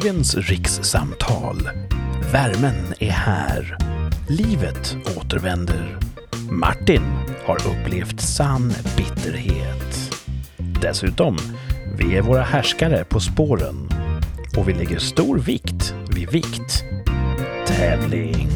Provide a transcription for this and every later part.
Dagens rikssamtal. Värmen är här. Livet återvänder. Martin har upplevt sann bitterhet. Dessutom, vi är våra härskare på spåren och vi lägger stor vikt vid vikt. Tävling.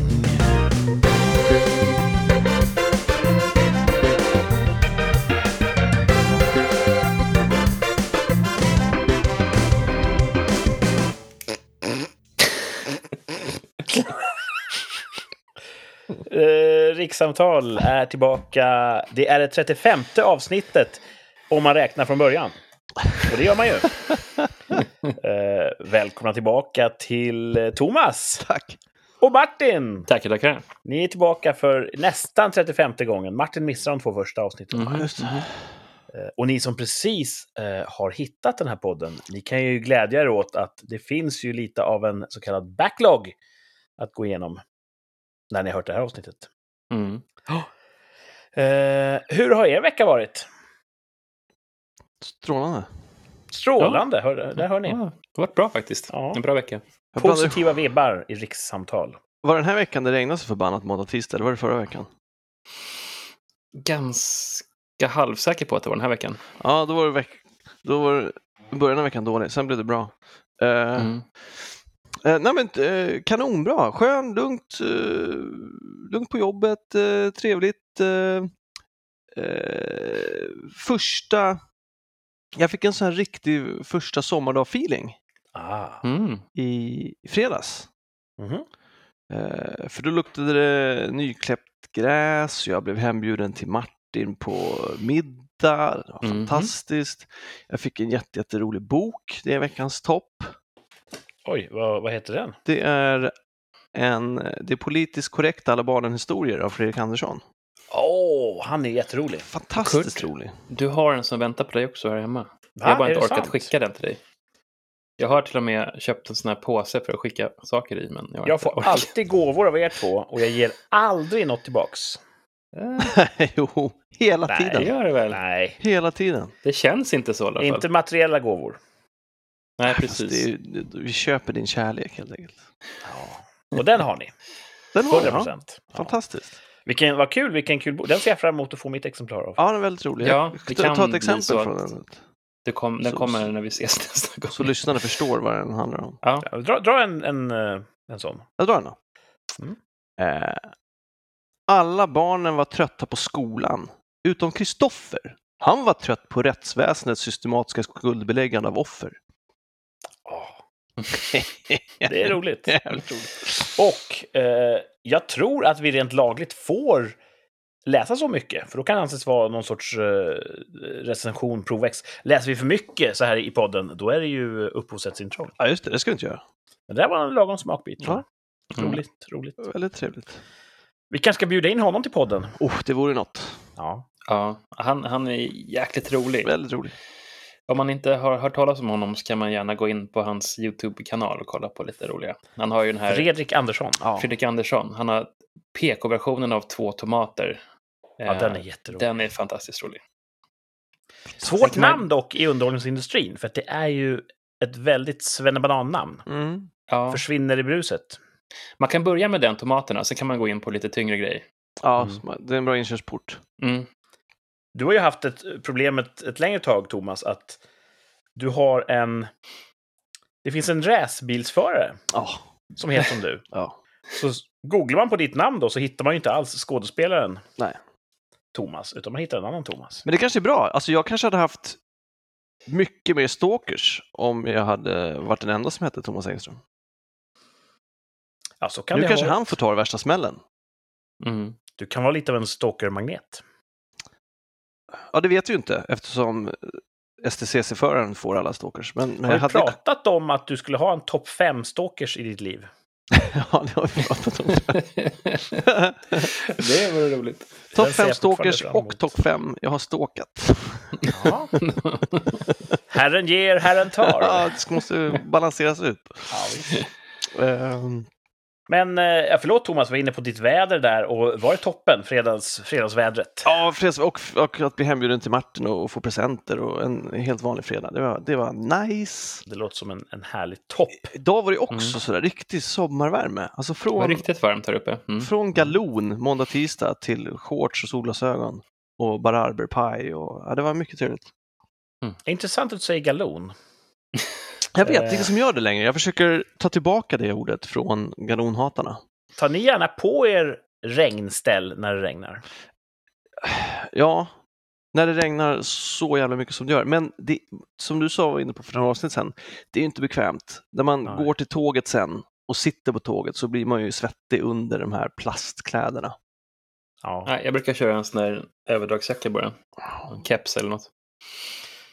Rikssamtal är tillbaka. Det är det 35 avsnittet om man räknar från början. Och det gör man ju. Eh, välkomna tillbaka till eh, Thomas Tack. och Martin. Tackar, tackar. Ni är tillbaka för nästan 35 gången. Martin missade de två första avsnitten. Just det. Eh, Och ni som precis eh, har hittat den här podden, ni kan ju glädja er åt att det finns ju lite av en så kallad backlog att gå igenom när ni har hört det här avsnittet. Mm. Eh, hur har er vecka varit? Strålande. Strålande, hör, där hör ni. Ja, det har varit bra faktiskt. Ja. En bra vecka. Positiva vibbar i rikssamtal. Var den här veckan det regnade så förbannat måndag tisdag? Eller var det förra veckan? Ganska halvsäker på att det var den här veckan. Ja, då var det, veck... då var det början av veckan dålig. Sen blev det bra. Eh, Mm. Eh, nej men eh, kanonbra. Skön, lugnt, eh, lugnt på jobbet, eh, trevligt. Eh, eh, första... Jag fick en sån här riktig första sommardag-feeling Ah. Mm. i fredags. Mhm. Eh, för då luktade det nykläppt gräs och jag blev hembjuden till Martin på middag. Det var Mhm. fantastiskt. Jag fick en jätte, jätterolig bok. Det är veckans topp. Oj, vad, vad heter den? Det är en Det är politiskt korrekt alla barnen historier av Fredrik Andersson. Åh, han är jätterolig. Fantastiskt Kurt. rolig. Du har en som väntar på dig också här hemma. Va? jag har bara inte orkat sant? skicka den till dig. Jag har till och med köpt en sån här påse för att skicka saker i, men jag Jag får orkat. alltid gåvor av er två och jag ger aldrig något tillbaks. Eh, jo, hela Nej, tiden. gör det väl. Nej, Hela tiden. Det känns inte så i alla fall. inte materiella gåvor. Nej, Fast precis. är, vi köper din kärlek helt enkelt. Ja. Och den har ni. Den har 100 jag. procent. Ja. Fantastiskt. Vilken, vad kul, vilken kul bok. Den ser jag fram emot att få mitt exemplar av. Ja, den är väldigt rolig. Ja, Jag kan ta ett exempel från den. Det kom, den Så- kommer när vi ses nästa gång. Så lyssnarna förstår vad den handlar om. Ja. Ja, Dra, dra en, en, eh, en sån. Jag drar den då. Mm. Eh, alla barnen var trötta på skolan, utom Kristoffer. Han var trött på rättsväsendets systematiska skuldbeläggande av offer. Det är roligt. Jävligt roligt. Och eh, jag tror att vi rent lagligt får läsa så mycket, för då kan det anses vara någon sorts eh, recension, provex. Läser vi för mycket så här i podden, då är det ju upphovsrättsintrång. Ja, just det. Det ska vi inte göra. Men det där var en lagom smakbit. jag. Mm. Roligt, roligt. Väldigt trevligt. Vi kanske ska bjuda in honom till podden. Oh, det vore något. Ja. Ja, han, han är jäkligt rolig. Väldigt roligt. Om man inte har hört talas om honom så kan man gärna gå in på hans YouTube-kanal och kolla på lite roliga. Han har ju den här Fredrik Andersson. Ja. Fredrik Andersson. Han har PK-versionen av Två tomater. Ja, Eh, den är jätterolig. Den är fantastiskt rolig. Svårt man- namn dock i underhållningsindustrin, för att det är ju ett väldigt svennebanan-namn. Mm. Ja, Försvinner i bruset. man kan börja med den tomaterna, sen kan man gå in på lite tyngre grejer. Ja, Mm. det är en bra inkörsport. Mm. Du har ju haft ett problem ett, ett längre tag, Thomas, att du har en... Det finns en racerbilsförare Ja. som heter som du. ja. Så googlar man på ditt namn då så hittar man ju inte alls skådespelaren Nej. Thomas, utan man hittar en annan Thomas. Men det kanske är bra. Alltså jag kanske hade haft mycket mer stalkers om jag hade varit den enda som hette Thomas Engström. Ja, så kan nu det kanske ha... han får ta värsta smällen. Mm. Du kan vara lite av en stalkermagnet. Ja, det vet vi ju inte eftersom STCC-föraren får alla stalkers. Men, men Har jag du hade... pratat om att du skulle ha en topp fem stalkers i ditt liv? ja, det har vi pratat om. det vore roligt. topp Den ser fem jag fortfarande stalkers fram emot. och topp fem jag har stalkat. Ja. Herren ger, Herren tar. ja, det måste balanseras ut. Ja, visst. Men eh, förlåt Thomas, var inne på ditt väder där och var det toppen, fredags, fredagsvädret? Ja, freds, och, och att bli hembjuden till Martin och få presenter och en helt vanlig fredag. Det var, det var nice. Det låter som en, en härlig topp. Idag var det också Mm. sådär riktig sommarvärme. Alltså Det var från, riktigt varmt här uppe. Mm. från galon måndag, tisdag till shorts och solglasögon och bararberpaj. Och, ja, det var mycket trevligt. Intressant att du säger galon. Jag vet, det är Eh. ingen som gör det längre. Jag försöker ta tillbaka det ordet från galonhatarna. Tar ni gärna på er regnställ när det regnar? Ja, när det regnar så jävla mycket som det gör. Men det, som du sa var inne på för några avsnitt sen, det är ju inte bekvämt. När man Nej. går till tåget sen och sitter på tåget så blir man ju svettig under de här plastkläderna. Ja. Nej, jag brukar köra en sån där överdragsjacka bara. En keps eller något.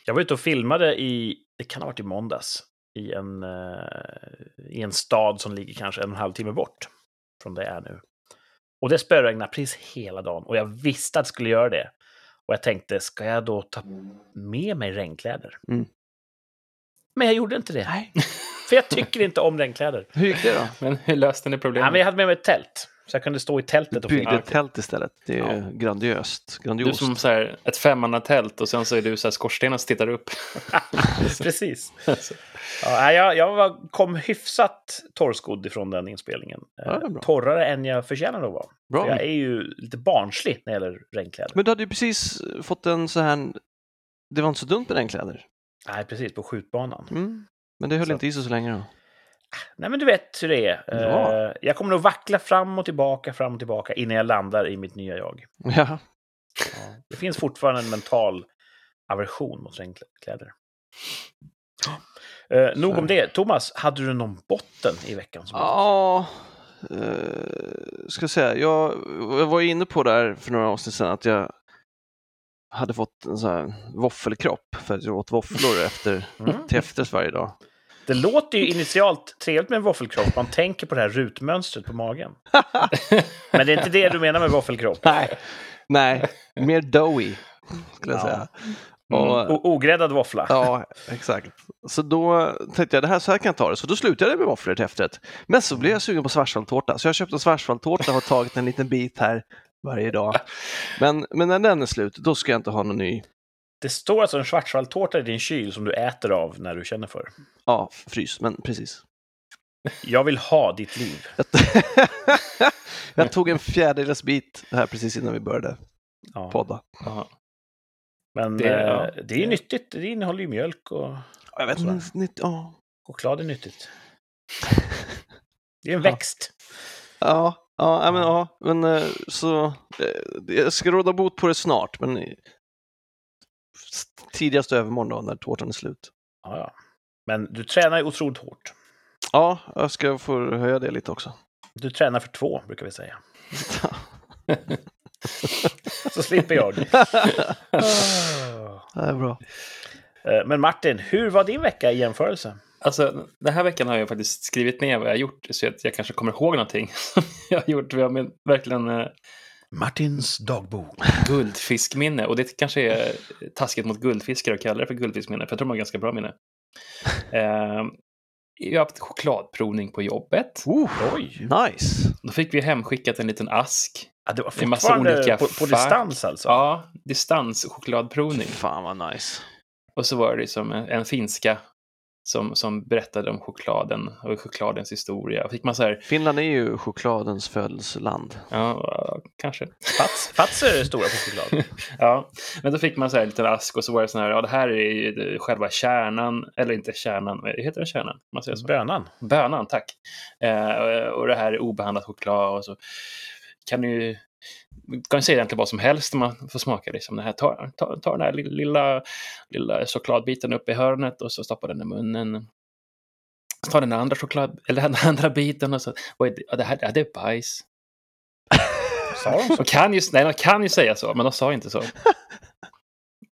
Jag var ute och filmade i, det kan ha varit i måndags, i en, eh, i en stad som ligger kanske en och en halv timme bort från där jag är nu. Och det spöregnade precis hela dagen och jag visste att det skulle göra det. Och jag tänkte, ska jag då ta med mig regnkläder? Mm. Men jag gjorde inte det. Nej. För jag tycker inte om regnkläder. Hur gick det då? Men hur löste ni Ja, problemet? men jag hade med mig ett tält. Så jag kunde stå i tältet och Byggde filma. ett tält istället. Det är Ja. grandiöst. Du Grandiost. som så här, ett femmannatält och sen så är du så här skorstenen som tittar upp. Precis. Ja, jag jag var, kom hyfsat torrskodd ifrån den inspelningen. Ja, är Eh. Torrare än jag förtjänar att vara. Bra. För jag är ju lite barnslig när det gäller regnkläder. Men du hade ju precis fått en så här... Det var inte så dumt med regnkläder. Nej, precis, på skjutbanan. Mm. Men det höll Så. inte i sig så länge då. Nej, men du vet hur det är. Ja. Eh, Jag kommer nog vackla fram och tillbaka, fram och tillbaka innan jag landar i mitt nya jag. Ja. Det finns fortfarande en mental aversion mot regnkläder. Uh, nog om det. Thomas, hade du någon botten i veckan? Som Ja, eh, ska jag säga. Jag, jag var inne på där för några avsnitt sedan att jag hade fått en sån här våffelkropp för att jag åt våfflor efter, Mm. till efterrätt varje dag. Det låter ju initialt trevligt med en våffelkropp. Man tänker på det här rutmönstret på magen. Men det är inte det du menar med våffelkropp? Nej, nej, mer doughy skulle jag Ja. säga. Mm. Och, O- ogräddad våffla? Ja, exakt. Så då tänkte jag, det här, så här kan jag ta det. Så då slutade jag med våfflor till efterrätt. Men så blev jag sugen på svartsvalltårta, så jag köpte en svartsvalltårta och har tagit en liten bit här varje dag. Men, men när den är slut, då ska jag inte ha någon ny Det står alltså en schwarzwaldtårta i din kyl som du äter av när du känner för. ja, frys, men precis. Jag vill ha ditt liv. jag tog en fjärdedels bit här precis innan vi började Ja. podda. Jaha. Men Det- ja, det är ju det- nyttigt. Det innehåller ju mjölk och Jag vet inte, nytt- ja. choklad är nyttigt. Det är en växt. Ja, ja, ja, men, ja, men eh, så eh, jag ska råda bot på det snart, men tidigast övermorgon då, när tårtan är slut. Ja, ja. Men du tränar ju otroligt hårt. Ja, jag ska få höja det lite också. Du tränar för två, brukar vi säga. Så slipper jag. Det är bra. Eh, Men Martin, hur var din vecka i jämförelse? Alltså, den här veckan har jag faktiskt skrivit ner vad jag har gjort så att jag kanske kommer ihåg någonting som jag har gjort. Vi har med verkligen eh, Martins dagbok. guldfiskminne. Och det kanske är taskigt mot guldfiskare att kalla det för guldfiskminne, för jag tror de har ganska bra minne. Eh, jag har haft chokladprovning på jobbet. Oh, Oj! nice! Då fick vi hemskickat en liten ask. Ja, det var Det är massa fortfarande olika på, på distans alltså? Ja, distanschokladprovning. Fan vad nice. Och så var det liksom en, en finska som, som berättade om chokladen och chokladens historia. Fick man så här, Finland är ju chokladens födelseland. ja, kanske. Fats, Fatser är stora på choklad. Ja, men då fick man så här en liten ask och så var det så här, ja det här är ju själva kärnan, eller inte kärnan, vad heter det kärnan? Man säger så. Bönan. Bönan, tack. Eh, och det här är obehandlat choklad och så kan du ju kan säga egentligen vad som helst om man får smaka. Liksom. Det här, ta, ta, ta den här lilla, lilla chokladbiten upp i hörnet och så stoppa den i munnen. Så ta den andra choklad, eller den andra biten och så, vad är det? Ja, det här det är bajs. Sa de så? De kan ju, nej, de kan ju säga så, men de sa inte så.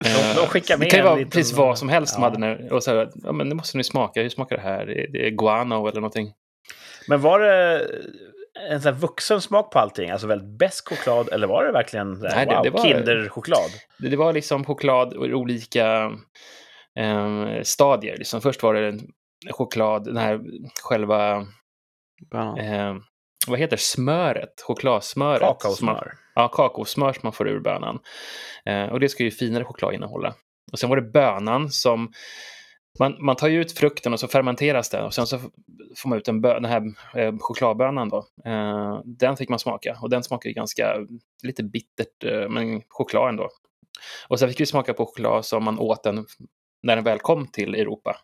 De- de med det kan ju vara liten- precis vad som helst de Ja. hade när, och så här, ja men nu måste ni smaka, hur smakar det här? Det är, det är guano eller någonting. Men var det en sån här vuxen smak på allting? Alltså väldigt besk choklad? Eller var det verkligen här, Nej, det- wow, det var- Kinderchoklad? Det, det var liksom choklad och olika eh, stadier. Liksom först var det en choklad, den här själva eh, vad heter smöret? Chokladsmöret. man- Kakaosmör. Ja, kakaosmör som man får ur bönan. Eh, och det ska ju finare choklad innehålla. Och sen var det bönan som... Man, man tar ju ut frukten och så fermenteras den och sen så får man ut en bö, den här eh, chokladbönan då. Eh, den fick man smaka och den smakar ju ganska lite bittert, eh, men choklad ändå. Och sen fick vi smaka på choklad som man åt den när den väl kom till Europa.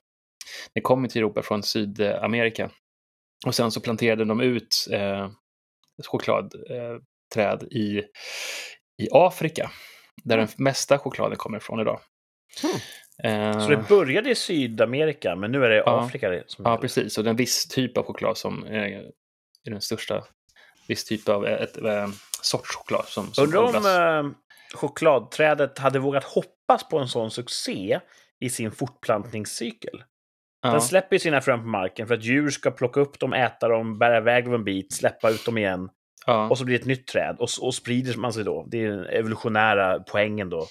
Den kom till Europa från Sydamerika. Och sen så planterade de ut eh, chokladträd i, i Afrika, där den mesta chokladen kommer ifrån idag. Eh, Så det började i Sydamerika, men nu är det Ja. Afrika det som Ja, gäller. precis. Och det är en viss typ av choklad som är, den största. Viss typ av ett, ett, sorts choklad som, som Undrar om eh, chokladträdet hade vågat hoppas på en sån succé i sin fortplantningscykel. ja. Den släpper ju sina frön på marken för att djur ska plocka upp dem, äta dem, bära iväg dem en bit, släppa ut dem igen. ja. Och så blir det ett nytt träd och, och sprider man sig då. Det är den evolutionära poängen då.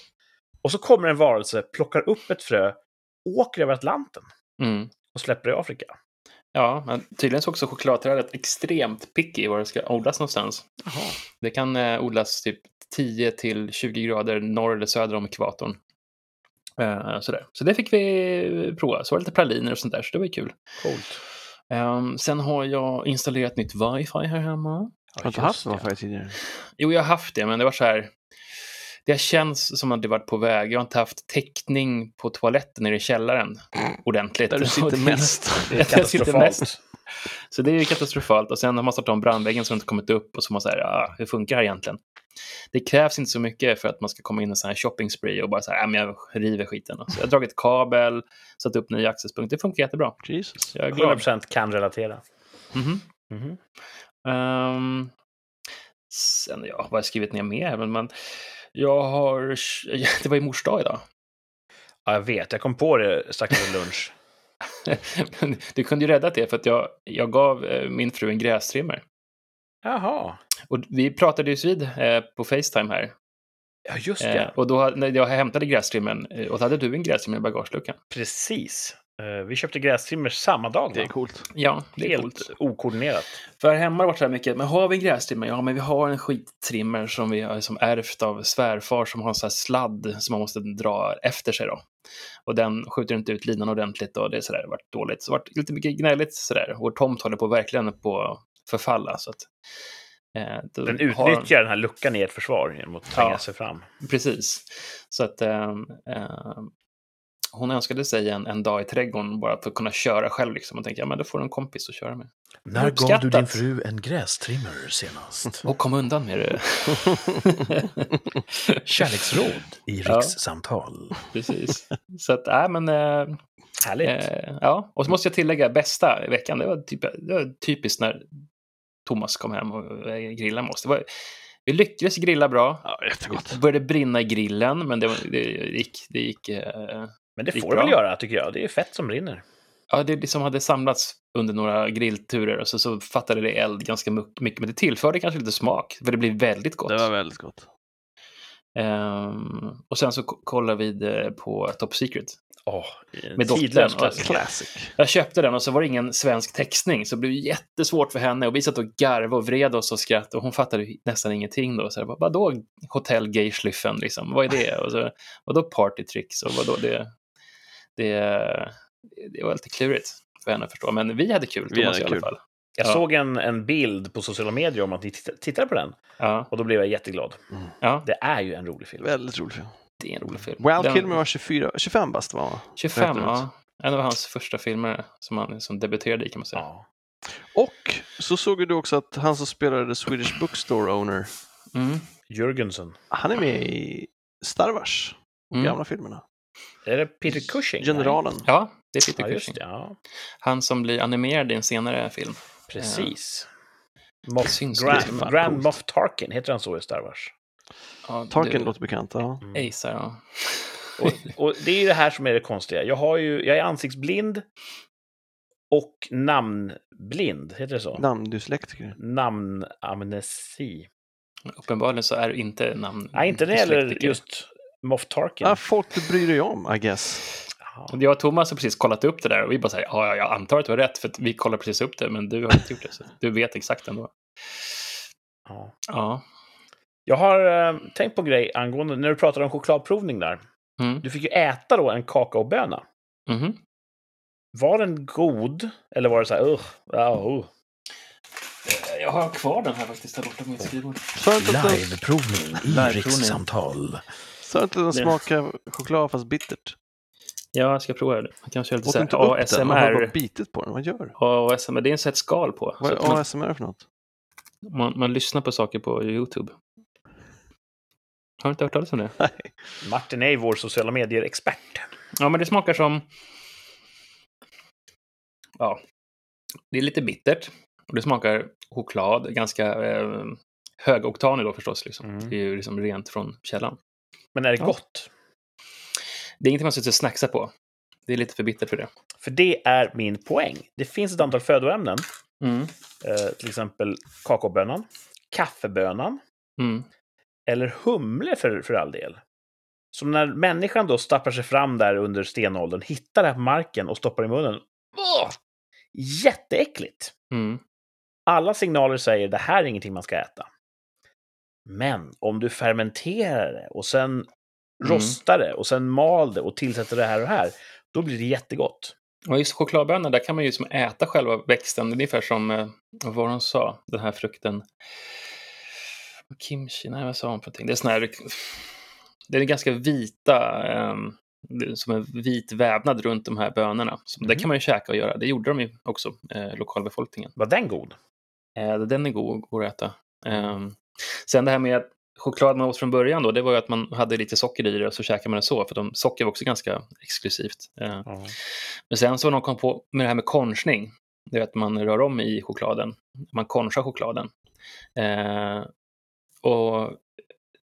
Och så kommer en varelse, plockar upp ett frö, åker över Atlanten Mm. och släpper i Afrika. ja, men tydligen så är också chokladträdet extremt picky var det ska odlas någonstans. Jaha. Det kan eh, odlas typ 10 till 20 grader norr eller söder om ekvatorn. Eh, sådär. Så det fick vi prova. Så var det lite praliner och sånt där, så det var ju kul. Coolt. Ehm, sen har jag installerat nytt wifi här hemma. Har du inte haft wifi tidigare? Jo, jag har haft det, men det var så här. Det känns som att det varit på väg. Jag har inte haft täckning på toaletten nere i källaren ordentligt. Där du sitter mest. Det är katastrofalt. Så det är ju katastrofalt. Och sen har man startat om brandväggen som inte kommit upp och så har man så här, ah, hur funkar det här egentligen? Det krävs inte så mycket för att man ska komma in i en sån här shopping spree och bara så här, ah, men jag river skiten. Så jag har dragit kabel, satt upp ny accesspunkt. Det funkar jättebra. Jesus. Så jag är glad. 100% kan relatera. Mhm. Mhm. Ehm, sen, ja, vad har jag skrivit ner mer? Men, men jag har... Det var ju mors dag idag. Ja, jag vet. Jag kom på det strax efter lunch. Du kunde ju rädda det för att jag, jag gav eh, min fru en grästrimmer. Jaha. Och vi pratade ju vid eh, på Facetime här. Ja, just Eh, det. och då när jag hämtade grästrimmern, eh, och då hade du en grästrimmer i bagageluckan. Precis. Eh, Vi köpte grästrimmer samma dag. Det är coolt. Ja, det är Helt coolt. okoordinerat. För här hemma har det varit så här mycket, men har vi en grästrimmer? Ja, men vi har en skittrimmer som vi har som ärvt av svärfar som har en sån här sladd som man måste dra efter sig då. Och den skjuter inte ut linan ordentligt och det är sådär, det har varit dåligt. Så det har varit lite mycket gnälligt sådär. Vår tomt håller på verkligen på att förfalla. Så att, eh, Den har- utnyttjar den här luckan i ert försvar genom att tränga Ja. sig fram. Precis. Så att ehm, ehm, hon önskade sig en, en dag i trädgården bara för att kunna köra själv. Liksom. Och tänkte, ja men då får du en kompis att köra med. När gav du din fru en grästrimmer senast? Och kom undan med det. Kärleksråd i Ja. rikssamtal. Precis. Så att, nej men... Eh, Härligt. eh, ja, och så måste jag tillägga bästa veckan. Det var, typ, det var typiskt när Thomas kom hem och eh, grillade med oss. Det var, vi lyckades grilla bra. Ja, jättegott. Det började brinna i grillen, men det, var, det gick... Det gick eh, Men det får det väl göra, tycker jag. Det är fett som brinner. Ja, det liksom hade samlats under några grillturer och så, så fattade det eld ganska mycket, men det tillförde kanske lite smak, för det blev väldigt gott. Det var väldigt gott. Ehm, och sen så ko- kollade vi på Top Secret. Åh, Med dottern. Classic. Jag köpte den och så var det ingen svensk textning, så det blev jättesvårt för henne. Och vi satt och garvade och vred oss och skrattade och hon fattade nästan ingenting då. Så jag bara, vadå Hotel Gay-schliffen liksom? Vad är det? Och så, vadå partytricks? Och vadå det? Det, det var lite klurigt för henne att förstå. Men vi hade kul, Vi Thomas hade i alla kul. fall. Jag Ja. såg en, en bild på sociala medier om att ni titt- tittade på den. Ja, Och då blev jag jätteglad. ja, Det är ju en rolig film. Väldigt rolig film. det är en rolig film. Val Den- Kilmer var 24, 25 bast var han. 25, räknar ut. ja. En av hans första filmer som han som debuterade i kan man säga. Ja. Och så såg du också att han som spelade Swedish Bookstore Owner, Mm. Jürgensen. han är med i Star Wars, de Mm. gamla filmerna. Är det Peter Cushing? Generalen. Ja, det är Peter Nej. Ja, Cushing. det. Ja, Han som blir animerad i en senare film. precis. Det Moff, Grand, Grand. Moff Tarkin, heter han så i Star Wars? Ja, Tarkin du- låter bekant, ja. Mm. Acer, ja. Och, och det är ju det här som är det konstiga. Jag, har ju, jag är ansiktsblind och namnblind, heter det så? Namndyslektiker. Namnamnesi. Uppenbarligen så är du inte namn... Nej, inte när det gäller just Moff Tarkin. Ja, folk du bryr dig om, I guess. Jag och Thomas har precis kollat upp det där och vi bara säger ja, ja, jag antar att du har rätt för att vi kollar precis upp det, men du har inte gjort det. Så du vet exakt ändå. Ja. Ja. Jag har eh, tänkt på en grej angående, när du pratade om chokladprovning där. Mm. Du fick ju äta då en kakaoböna. Mhm. Var den god? Eller var det så här, uh, uh. Eh, Jag har kvar den här faktiskt, där borta på mitt skrivbord. Liveprovning i rikssamtal. Sa du inte att den Det- smakar choklad fast bittert? Ja, jag ska prova det. Jag kan köra lite så här upp den? Man har bara ASMR. bitit på den. Vad gör du? ASMR, det är en sätt skal på. Vad är man, ASMR för något? man, man lyssnar på saker på YouTube. Har du inte hört talas om det? Nej. Martin är ju vår sociala medier-expert. Ja, men det smakar som... Ja, det är lite bittert. Och det smakar choklad, ganska eh, högoktanig då förstås. Liksom. Mm. Det är ju liksom rent från källan. Men är det Ja. gott? Det är ingenting man ska snacksa på. Det är lite för bittert för det. För det är min poäng. Det finns ett antal födoämnen, Mm. eh, till exempel kakaobönan, kaffebönan Mm. eller humle för, för all del. Som när människan då stapplar sig fram där under stenåldern, hittar det här på marken och stoppar i munnen. Åh! Jätteäckligt! Mm. Alla signaler säger det här är ingenting man ska äta. Men om du fermenterar det och sen rostar det och sen mal det och tillsätter det här och här, då blir det jättegott. Och just chokladbönor, där kan man ju som äta själva växten. Det är ungefär som, eh, vad det hon sa, den här frukten. Kimchi, nej vad sa hon för någonting? Det är sån här, det är ganska vita, eh, det är som en vit vävnad runt de här bönorna. Så Det Mhm. kan man ju käka och göra. Det gjorde de ju också, eh, lokalbefolkningen. Var den god? Eh, den är god, god att äta. Eh, sen det här med choklad man åt från början då, det var ju att man hade lite socker i det och så käkade man det så, för de, socker var också ganska exklusivt. Ja. men sen så har de kom på med det här med konchning. Det är att man rör om i chokladen. Man konchar chokladen. Eh, och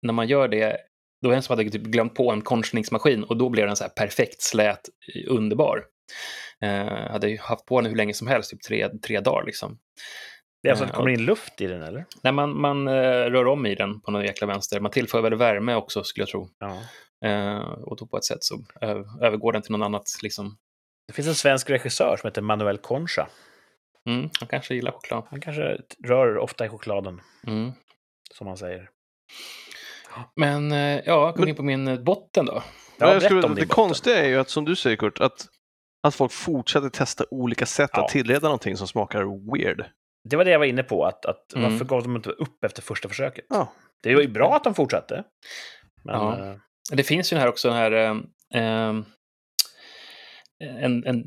när man gör det, då är det en som hade typ glömt på en konchningsmaskin och då blev den så här perfekt slät, underbar. Eh, hade ju haft på den hur länge som helst, typ tre, tre dagar liksom. Det är alltså att Eh, det kommer in luft i den, eller? När man, man eh, rör om i den på någon jäkla vänster, man tillför väl värme också skulle jag tro. Ja. Eh, och då på ett sätt så övergår den till något annat liksom. Det finns en svensk regissör som heter Manuel Concha. Mm, man kanske gillar choklad. Han kanske rör ofta i chokladen, Mm. som man säger. Men ja, kom Men- in på min botten då. Ja, jag skulle, det botten. konstiga är ju att, som du säger Kurt, att, att folk fortsätter testa olika sätt Ja. att tillreda någonting som smakar weird. Det var det jag var inne på, att, att Mm. varför gav de inte upp efter första försöket? Ja. Det var ju bra att de fortsatte. Men, Ja. eh, Det finns ju här också den här eh, en, en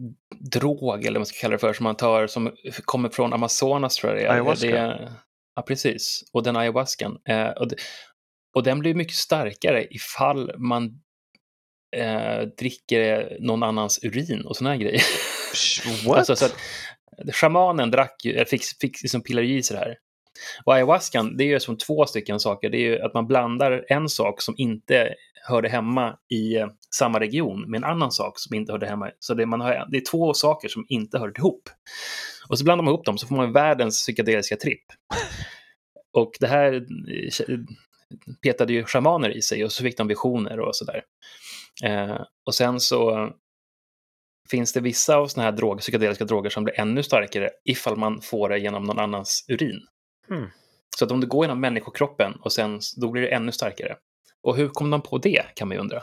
drog, eller vad man ska kalla det för, som man tar som kommer från Amazonas tror jag det är. Ayahuasca. Det är ja, precis. Och den ayahuascan. Eh, och, det, och den blir mycket starkare ifall man eh, dricker någon annans urin och såna här grejer. What? Alltså, så att, shamanen drack eh, fick, fick liksom piller i sig det här. Och ayahuascan, det är ju som två stycken saker. Det är ju att man blandar en sak som inte hörde hemma i eh, samma region med en annan sak som inte hörde hemma. Så det, man har, det är två saker som inte hör ihop. Och så blandar man ihop dem så får man världens psykedeliska tripp. Och det här eh, petade ju shamaner i sig och så fick de visioner och sådär. Eh, och sen så finns det vissa av såna här drog, psykedeliska droger som blir ännu starkare ifall man får det genom någon annans urin. Hmm. Så att om det går genom människokroppen och sen då blir det ännu starkare. Och hur kom de på det kan man ju undra.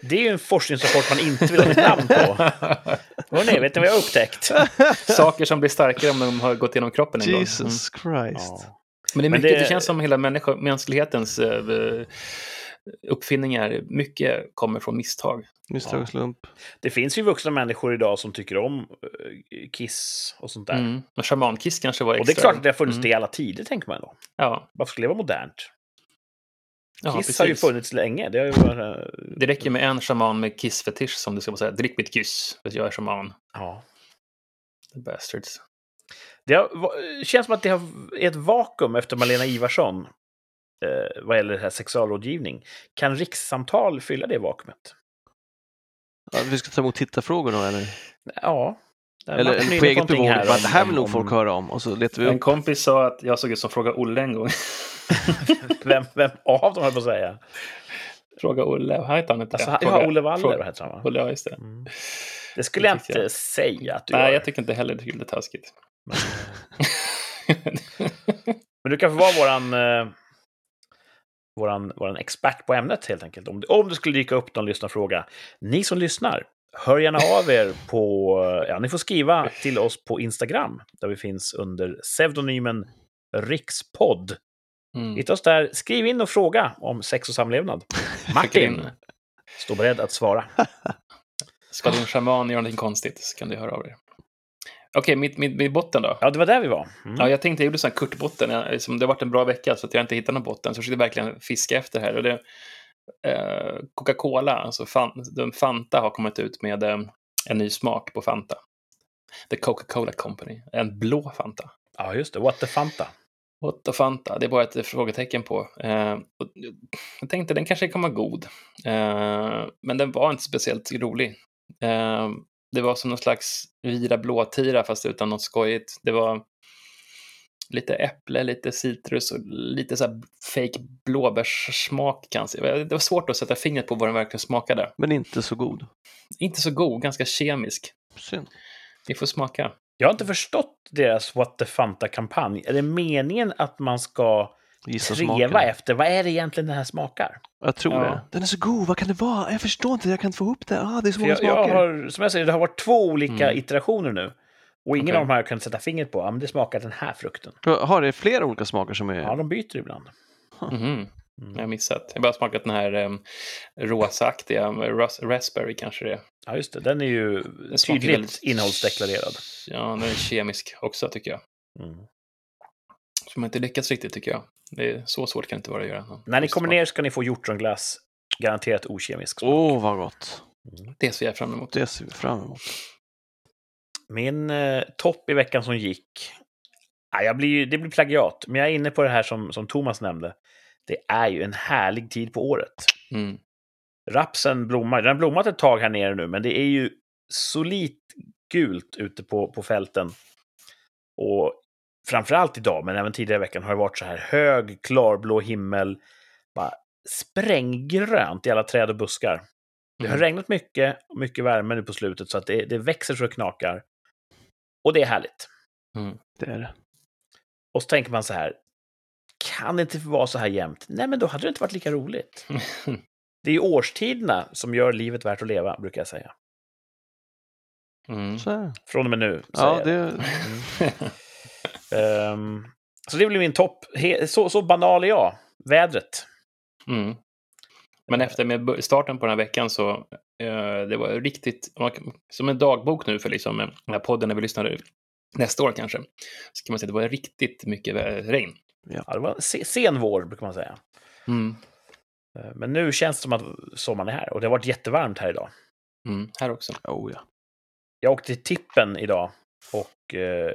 det är ju en forskningsrapport man inte vill ha ett namn på. Hörrni, vet ni vad jag har upptäckt? Saker som blir starkare om de har gått genom kroppen en gång. Mm. Jesus Christ. Ja. Men det, är Men mycket, det... det- känns som hela människa, mänsklighetens eh, uppfinningar, mycket kommer från misstag. Misstag och slump. Det finns ju vuxna människor idag som tycker om eh, Kiss och sånt där. Mm. Och shamankiss kanske var extra. Och det är klart att det har funnits Mm. det i alla tider, tänker man då. Ja, Varför skulle det vara modernt? ja Kiss har ju funnits länge. Det har ju varit... eh, Det räcker med en shaman med kissfetisch som du ska säga. Drick mitt kyss, för att jag är shaman. Ja. The bastards. Det har, känns som att det har, är ett vakuum efter Malena Ivarsson eh, vad gäller det här sexualrådgivning. Kan rikssamtal fylla det vakuumet? Ja, vi ska ta emot tittarfrågor då eller? Ja. Eller, är eller på eget bevåg. här om- Det här vill om- nog folk höra om. Och så letar vi En upp. kompis sa att jag såg ut som Fråga Olle en gång. Vem, vem av dem höll på att säga? Fråga Olle, vad heter han inte? Alltså, det? ja, Fråga- Olle Waller Fråga- heter han va? Olle, ja, just det. Mm. Det skulle jag tyckte inte jag. säga att du Nej, gör. jag tycker inte heller det är taskigt. Men, Men du kan få vara våran, eh, våran, våran expert på ämnet helt enkelt. Om, om det skulle dyka upp någon lyssnarfråga. Ni som lyssnar, hör gärna av er på... Ja, ni får skriva till oss på Instagram, där vi finns under pseudonymen Rikspodd. Mm. Hitta oss där, skriv in och fråga om sex och samlevnad. Martin står beredd att svara. Ska din shaman göra någonting konstigt så kan du höra av dig. Okej, mitt, mitt, mitt botten då? Ja, det var där vi var. Mm. Ja, jag tänkte jag gjorde sån här kurtbotten. Liksom, det har varit en bra vecka så att jag inte hittat någon botten. Så jag försökte verkligen fiska efter här. Och det, eh, Coca-Cola, alltså fan, den Fanta har kommit ut med eh, en ny smak på Fanta. The Coca-Cola Company. En blå Fanta. ja, just det. What the Fanta. What the Fanta? Det är bara ett frågetecken på. Eh, jag tänkte den kanske kan vara god. Eh, men den var inte speciellt rolig. Eh, det var som någon slags vira blåtira fast utan något skojigt. Det var lite äpple, lite citrus och lite så här fake blåbärssmak kanske. Det var svårt att sätta fingret på vad den verkligen smakade. Men inte så god. Inte så god, ganska kemisk. Synd. Ni får smaka. Jag har inte förstått deras What the Fanta-kampanj. Är det meningen att man ska treva smaken. efter vad är det egentligen den här smakar? Jag tror Ja. det. Den är så god, vad kan det vara? Jag förstår inte, jag kan inte få ihop det. Ah, det är så många jag, jag smaker. har, som jag säger, det har varit två olika Mm. iterationer nu. Och ingen Okej. av dem har jag kunnat sätta fingret på. Ja, men det smakar den här frukten. Har det flera olika smaker som är... Ja, de byter ibland. Mhm. Mm. Jag har missat. Jag har bara smakat den här um, rosaaktiga, ras raspberry kanske det är. Ja, just det. Den är ju Den tydligt väldigt- innehållsdeklarerad. Ja, den är kemisk också tycker jag. Mm. Som inte lyckats riktigt tycker jag. Det är så svårt kan det inte vara att göra. När ni kommer ner ska ni få hjortronglass. Garanterat okemisk smak. Åh, vad gott. Mm. Det ser jag fram emot. Det ser vi fram emot. Min eh, topp i veckan som gick. Ja, jag blir, det blir plagiat, men jag är inne på det här som, som Thomas nämnde. Det är ju en härlig tid på året. Mm. Rapsen blommar. Den har blommat ett tag här nere nu, men det är ju solitt gult ute på, på fälten. Och framförallt idag, men även tidigare i veckan, har det varit så här hög, klarblå himmel. Bara spränggrönt i alla träd och buskar. Det har Mm. regnat mycket, och mycket värme nu på slutet, så att det, det växer så det knakar. Och det är härligt. Mm. Det är det. Och så tänker man så här, kan det inte vara så här jämt? Nej, men då hade det inte varit lika roligt. Det är ju årstiderna som gör livet värt att leva, brukar jag säga. Mm. Från och med nu. ja, det... Ehm, så det blir min topp. Så, så banal är jag. Vädret. Mm. Men efter med starten på den här veckan så eh, det var riktigt, som en dagbok nu för liksom, eh, den här podden när vi lyssnar nästa år kanske, så kan man säga att det var riktigt mycket regn. Ja, det var se- sen vår, brukar man säga. Mm. Ehm, Men nu känns det som att sommaren är här. Och det har varit jättevarmt här idag. Mm. Här också. Oh, ja. Jag åkte till Tippen idag. Och eh,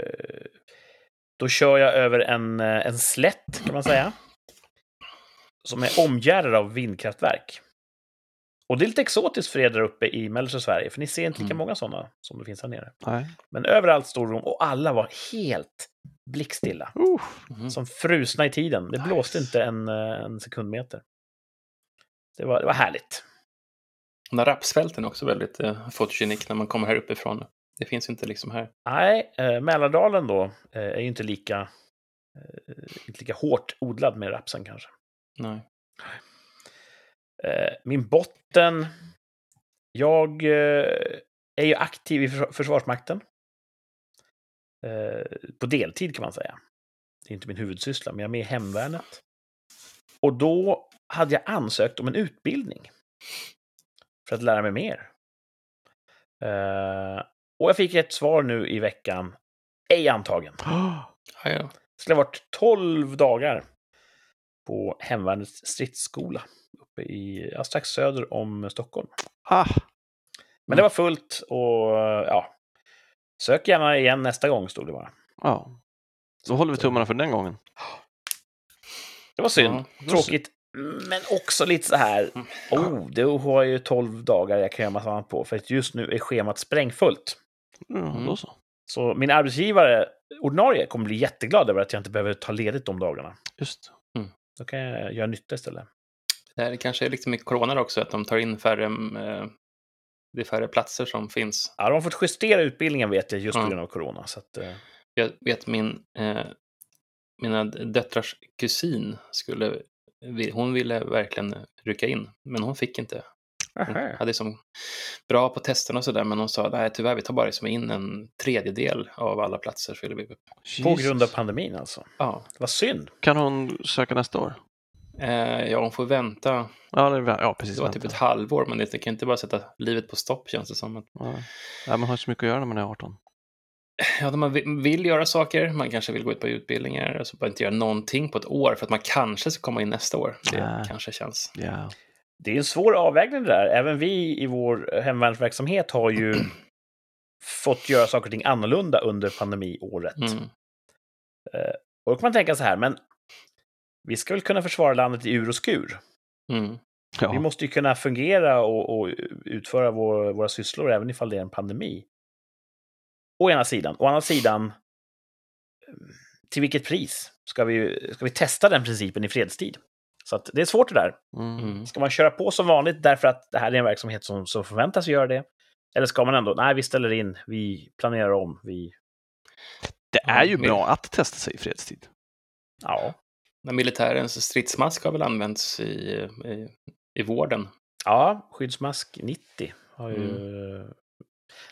då kör jag över en, eh, en slätt, kan man säga. Som är omgärdad av vindkraftverk. Och det är lite exotiskt för er där uppe i mellersta Sverige, för ni ser inte lika Mm. många sådana som det finns här nere. Nej. Men överallt stod de och alla var helt blickstilla. Uh, Mm. Som frusna i tiden. Det Nice. blåste inte en, eh, en sekundmeter. Det var, det var härligt. De här rapsfälten är också väldigt eh, fotogenik när man kommer här uppifrån. Det finns inte liksom här. Nej, eh, Mälardalen då eh, är ju inte lika, eh, inte lika hårt odlad med rapsen kanske. Nej. Eh, min botten. Jag eh, är ju aktiv i förs- Försvarsmakten. Eh, på deltid kan man säga. Det är inte min huvudsyssla, men jag är med i Hemvärnet. Och då hade jag ansökt om en utbildning. För att lära mig mer. Eh, och jag fick ett svar nu i veckan. Ej antagen. Det skulle ha varit 12 dagar på Hemvärnets stridsskola uppe i, ja, strax söder om Stockholm. ah, Men det var fullt och ja, sök gärna igen nästa gång stod det bara. ja. Då håller vi tummarna för den gången. Det var synd, Ja, det var tråkigt, men också lite så här, Mm. oh, då har jag ju 12 dagar jag kan göra massa annat på, för att just nu är schemat sprängfullt. Ja, Mm. då så. Så min arbetsgivare, ordinarie, kommer bli jätteglad över att jag inte behöver ta ledigt de dagarna. Just. Då kan jag göra nytta istället. Det här kanske är liksom i corona också, att de tar in färre, eh, det är färre platser som finns. Ja, de har fått justera utbildningen vet jag just på Ja. grund av corona. Så att, eh, Jag vet min, eh, mina döttrars kusin skulle, hon ville verkligen rycka in, men hon fick inte. Hon Aha. hade som bra på testerna och sådär, men hon sa nej tyvärr, vi tar bara liksom in en tredjedel av alla platser. Fyller vi upp. På grund av pandemin alltså. Ja, Vad synd. Kan hon söka nästa år? eh, ja, hon får vänta. Ja, det, ja precis. Det var typ vänta. ett halvår, men det kan inte bara sätta livet på stopp känns det som. Att, Ja. Ja, man har så mycket att göra när man är 18. ja, man vill, göra saker, man kanske vill gå ut på utbildningar, alltså bara inte göra någonting på ett år för att man kanske ska komma in nästa år. Det Nej. kanske känns. Ja. Det är en svår avvägning det där. Även vi i vår hemvärnsverksamhet har ju fått göra saker och ting annorlunda under pandemiåret. Mm. Och då kan man tänka så här, men vi ska väl kunna försvara landet i ur och skur. Mm. Ja. Vi måste ju kunna fungera och, och utföra vår, våra sysslor även ifall det är en pandemi. Å ena sidan. Å andra sidan, till vilket pris ska vi, ska vi testa den principen i fredstid? Så att det är svårt det där. Mm. Mm. Ska man köra på som vanligt därför att det här är en verksamhet som, som förväntas göra det? Eller ska man ändå, nej vi ställer in, vi planerar om, vi... Det är ju Ja, bra att testa sig i fredstid. Ja. Men militärens stridsmask har väl använts i, i, i vården. Ja, skyddsmask 90 har ju...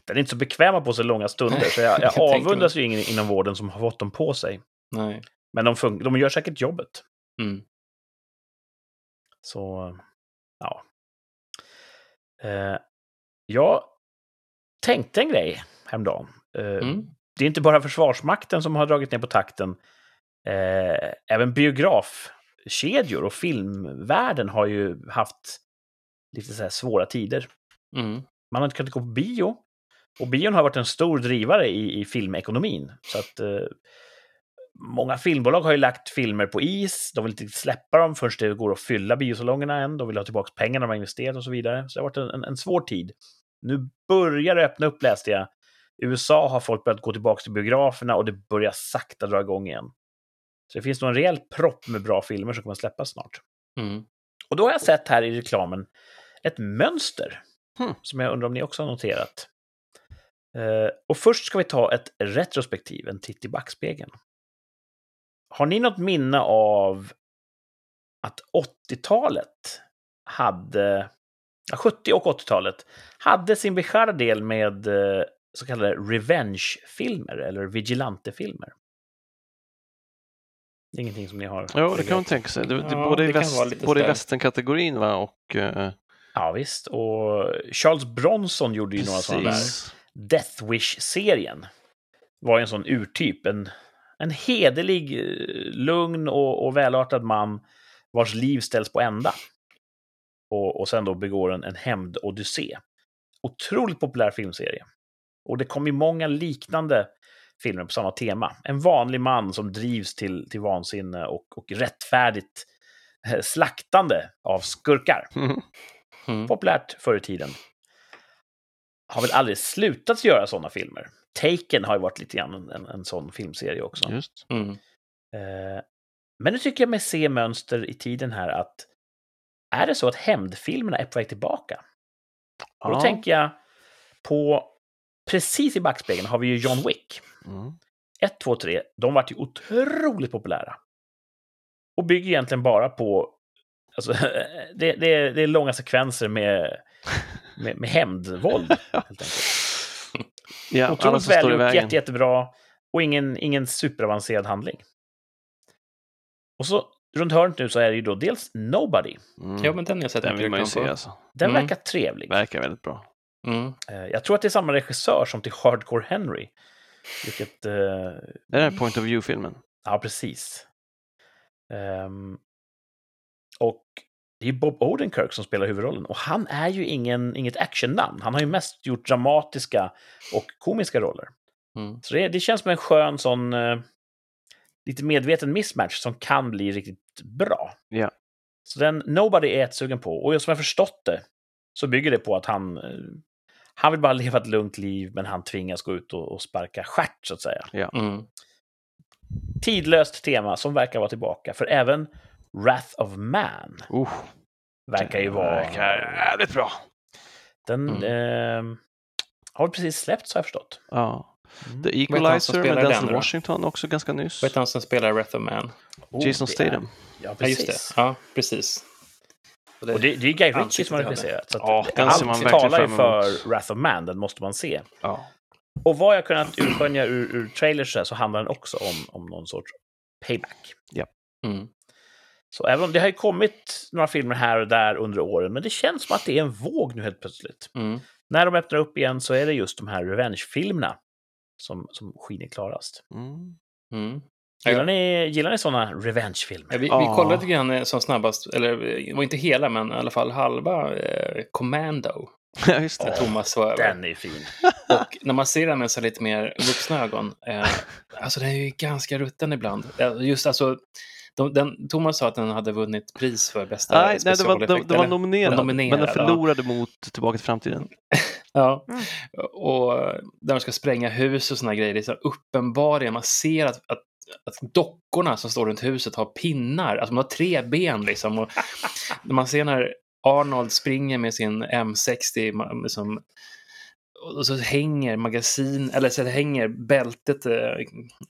Den är inte så bekväma på sig långa stunder, så jag, jag avundas ju ingen inom vården som har fått dem på sig. Nej. Men de, fun- de gör säkert jobbet. Mm. Så, ja. Eh, jag tänkte en grej häromdagen. Eh, Mm. Det är inte bara Försvarsmakten som har dragit ner på takten. Eh, även biografkedjor och filmvärlden har ju haft lite så här svåra tider. Mm. Man har inte kunnat gå på bio. Och bion har varit en stor drivare i, i filmekonomin. Så att eh, många filmbolag har ju lagt filmer på is. De vill inte släppa dem förrän det går att fylla biosalongerna än. De vill ha tillbaka pengarna de har investerat och så vidare. Så det har varit en, en, svår tid. Nu börjar det öppna upp, läste jag. I USA har folk börjat gå tillbaka till biograferna och det börjar sakta dra igång igen. Så det finns nog en rejäl propp med bra filmer som kommer att släppas snart. Mm. Och då har jag sett här i reklamen ett mönster Hmm. som jag undrar om ni också har noterat. Eh, och först ska vi ta ett retrospektiv, en titt i backspegeln. Har ni något minne av att 80-talet hade, ja, 70 och 80-talet hade sin beskärda del med eh, så kallade revenge-filmer eller vigilante-filmer? Det är ingenting som ni har? Jo, det kan man tänka sig. Det, det, Ja, både i, det kan väst, både i västernkategorin va? och... eh, Ja, visst. Och Charles Bronson gjorde ju några sådana där. precis. Death Wish-serien var ju en sån urtyp. En, en hederlig, eh, lugn och, och välartad man vars liv ställs på ända. Och, och sen då begår en, en hämnd-odyssé. Otroligt populär filmserie. Och det kom ju många liknande filmer på samma tema. En vanlig man som drivs till, till vansinne och, och rättfärdigt eh, slaktande av skurkar Mhm. Mm. populärt förr i tiden. Har väl aldrig slutat göra sådana filmer. Taken har ju varit lite grann en, en, en sån filmserie också. Just. Mm. Eh, men nu tycker jag mig se mönster i tiden här att är det så att hämndfilmerna är på väg tillbaka? Och då Ja. tänker jag på, precis i backspegeln har vi ju John Wick. Mm. 1, 2, 3, de vart ju otroligt populära. Och bygger egentligen bara på... Alltså, det, det, är, det är långa sekvenser med, med, med hämndvåld, helt enkelt. Ja, Otroligt välgjort, jätte, jättebra och ingen, ingen superavancerad handling. Och så runt hörnet nu så är det ju då dels Nobody. Mm. Ja, men den har jag sett Den vill man ju se alltså. Den Mm. verkar trevlig. Verkar väldigt bra. Mm. Eh, Jag tror att det är samma regissör som till Hardcore Henry. Vilket... eh, Det är den här Point of View-filmen. Ja, precis. Ehm, och det är Bob Odenkirk som spelar huvudrollen. Och han är ju ingen, inget actionnamn. Han har ju mest gjort dramatiska och komiska roller. Mm. Så det, det känns som en skön sån... eh, lite medveten mismatch som kan bli riktigt bra. Ja. Så den Nobody är ett sugen på. Och som jag förstått det så bygger det på att han... eh, han vill bara leva ett lugnt liv, men han tvingas gå ut och, och sparka stjärt, så att säga Mm. tidlöst tema som verkar vara tillbaka. För även Wrath of Man Uh, verkar ju vara... Verkar jävligt bra. Den Mm. eh, har precis släppts har jag förstått. Ja. Mm. The Equalizer med Denzel? Washington också ganska nyss. Vet du han som spelar Wrath of Man? Oh, Jason det är- Statham. Ja, Ja, just precis. det. Ja, precis. Och det, det är ju Guy Ritchie som har det. regisserat. Så Ja, den ser man talar ju för. Wrath of Man, den måste man se. Ja. Och vad jag kunnat urskönja ur, ur trailers så, här, så handlar den också om, om någon sorts payback. Mm. Så även om det har ju kommit några filmer här och där under åren, men det känns som att det är en våg nu helt plötsligt. Mm. När de öppnar upp igen så är det just de här revenge-filmerna som, som skiner klarast. Mm. Mm. Gillar ni, gillar ni sådana revenge-filmer? Ja, vi, vi kollade lite grann eh, som snabbast, eller det var inte hela, men i alla fall halva eh, Commando. Ja, just det. Thomas var över. Den är fin. Och när man ser den med så lite mer vuxna ögon, eh, alltså den är ju ganska rutten ibland. Eh, Just alltså, de, den, Thomas sa att den hade vunnit pris för bästa Nej, nej det, var, specialeffekt, det var nominerad, nominerad, men den ja. förlorade mot Tillbaka till framtiden. Ja, Mm. och där de ska spränga hus och såna grejer, det är så uppenbarligen, man ser att, att, att dockorna som står runt huset har pinnar, alltså de har tre ben liksom. Och man ser när Arnold springer med sin M60 ma- som och så hänger magasin, eller så hänger bältet eh,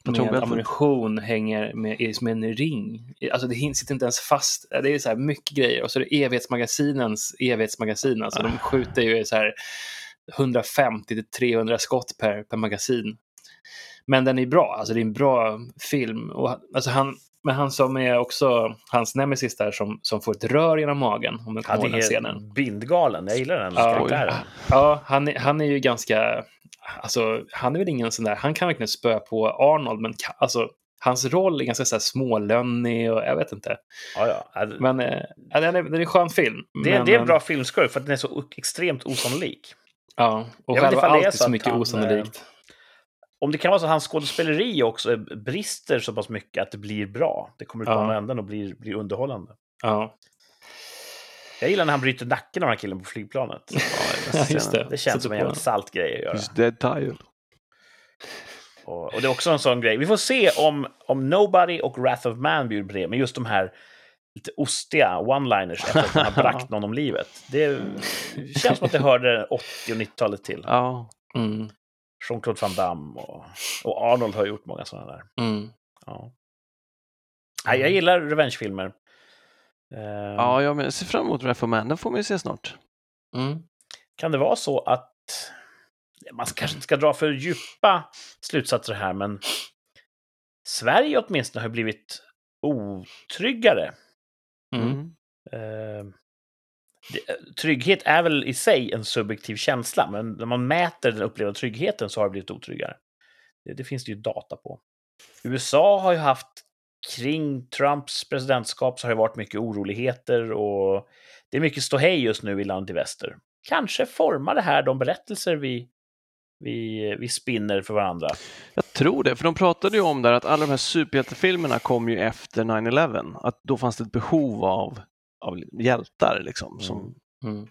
med ammunition hänger med, som en ring. Alltså det sitter inte ens fast. Det är så här mycket grejer. Och så är det evighetsmagasinens evighetsmagasin. Alltså de skjuter ju så här 150 till 300 skott per, per magasin. Men den är bra, alltså det är en bra film. Och, alltså han, men han som är också hans nemesis där som, som får ett rör genom magen, om du Han ihåg den är scenen. bindgalen. Jag gillar den Ja, karaktären. Ja, han, är- han är ju ganska, alltså han är väl ingen sån där, han kan verkligen spö på Arnold, men ka- alltså hans roll är ganska så här smålönnig och jag vet inte. Ja, ja. Men eh, ja, den, är, den är en skön film. Det, är- men, det är en eh, bra filmskurk för att den är så extremt osannolik. Ja, och Jag själva det är allt är så så mycket han, eh, osannolikt. Om det kan vara så att hans skådespeleri också brister så pass mycket att det blir bra. Det kommer ut på Ja. andra änden och blir, blir underhållande. Ja, Jag gillar när han bryter nacken av den här killen på flygplanet. ja, just det. Det känns Sätter som en jävligt salt grej att göra. Just dead tired. Och, och det är också en sån grej. Vi får se om, om Nobody och Wrath of Man bjuder på det, men just de här lite ostiga one-liners efter att man har bragt någon om livet. Det känns som att det hörde 80 och 90-talet till. Ja, Mm, Jean-Claude Van Damme och, och Arnold har gjort många sådana där. mm. Ja. Nej, jag gillar revenge-filmer. Ehm, ja jag ser fram emot Wrath of Man. Den får man ju se snart. Mm. Kan det vara så att man kanske inte ska dra för djupa slutsatser här, men Sverige åtminstone har blivit otryggare. Mm. Det, trygghet är väl i sig en subjektiv känsla, men när man mäter den upplevda tryggheten så har det blivit otryggare. Det, det finns det ju data på. USA har ju haft kring Trumps presidentskap så har det varit mycket oroligheter och det är mycket ståhej just nu i landet i väster. Kanske formar det här de berättelser vi, vi, vi spinner för varandra. Jag tror det, för de pratade ju om där att alla de här superhjältefilmerna kom ju efter 9-11. Att då fanns det ett behov av, av hjältar, liksom, som Mm.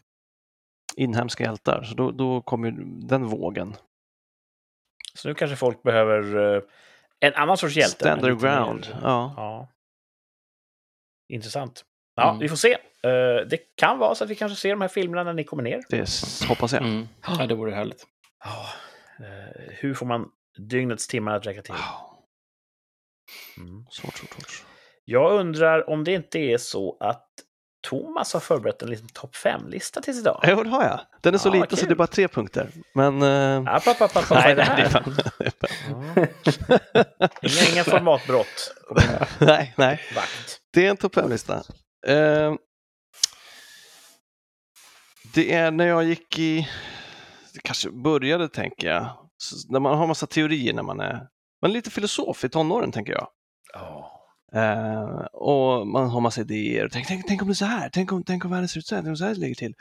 inhemska hjältar. Så då, då kom ju den vågen. Så nu kanske folk behöver eh, en annan sorts hjälte. Stand their mer- ground. Ja. ja. Intressant. Ja, Mm. vi får se. Eh, det kan vara så att vi kanske ser de här filmerna när ni kommer ner. Det hoppas jag. Mm. Ja, det vore härligt. Eh, hur får man dygnets timmar att räcka till? Mm. Svårt, svårt, svårt. Jag undrar om det inte är så att Thomas har förberett en liten topp 5-lista tills idag. Jo, det har jag. Den är så Ja, liten så det är bara tre punkter. Men... eh, App, app, app, det nej, det är här? fan... det är fan-. Inga, inga formatbrott nej, nej. vakt. Det är en topp 5-lista. Eh, det är när jag gick i, det kanske började tänker jag, Så när man har massa teorier när man är, man är lite filosof i tonåren tänker jag. Ja. Eh, och man har massa idéer. Tänk, tänk, tänk om det är så här, tänk om, tänk om världen ser ut så här, tänk om så här det ligger till.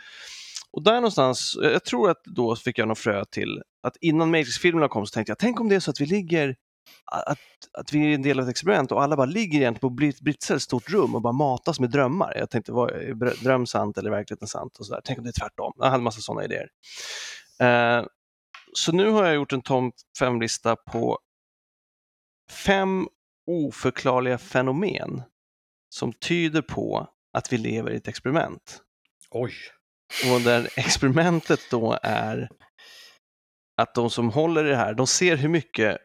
Och där någonstans, eh, jag tror att då fick jag någon frö till att innan Matrix-filmerna kom så tänkte jag, tänk om det är så att vi ligger att, att vi är en del av ett experiment och alla bara ligger egentligen på Brit- Britsel ett stort rum och bara matas med drömmar. Jag tänkte, var, är dröm sant eller verkligheten sant? Och så där. Tänk om det är tvärtom. Jag hade massa sådana idéer. Eh, så nu har jag gjort en Tom 5-lista på fem oförklarliga fenomen som tyder på att vi lever i ett experiment. Oj. Och där experimentet då är att de som håller i det här, de ser hur mycket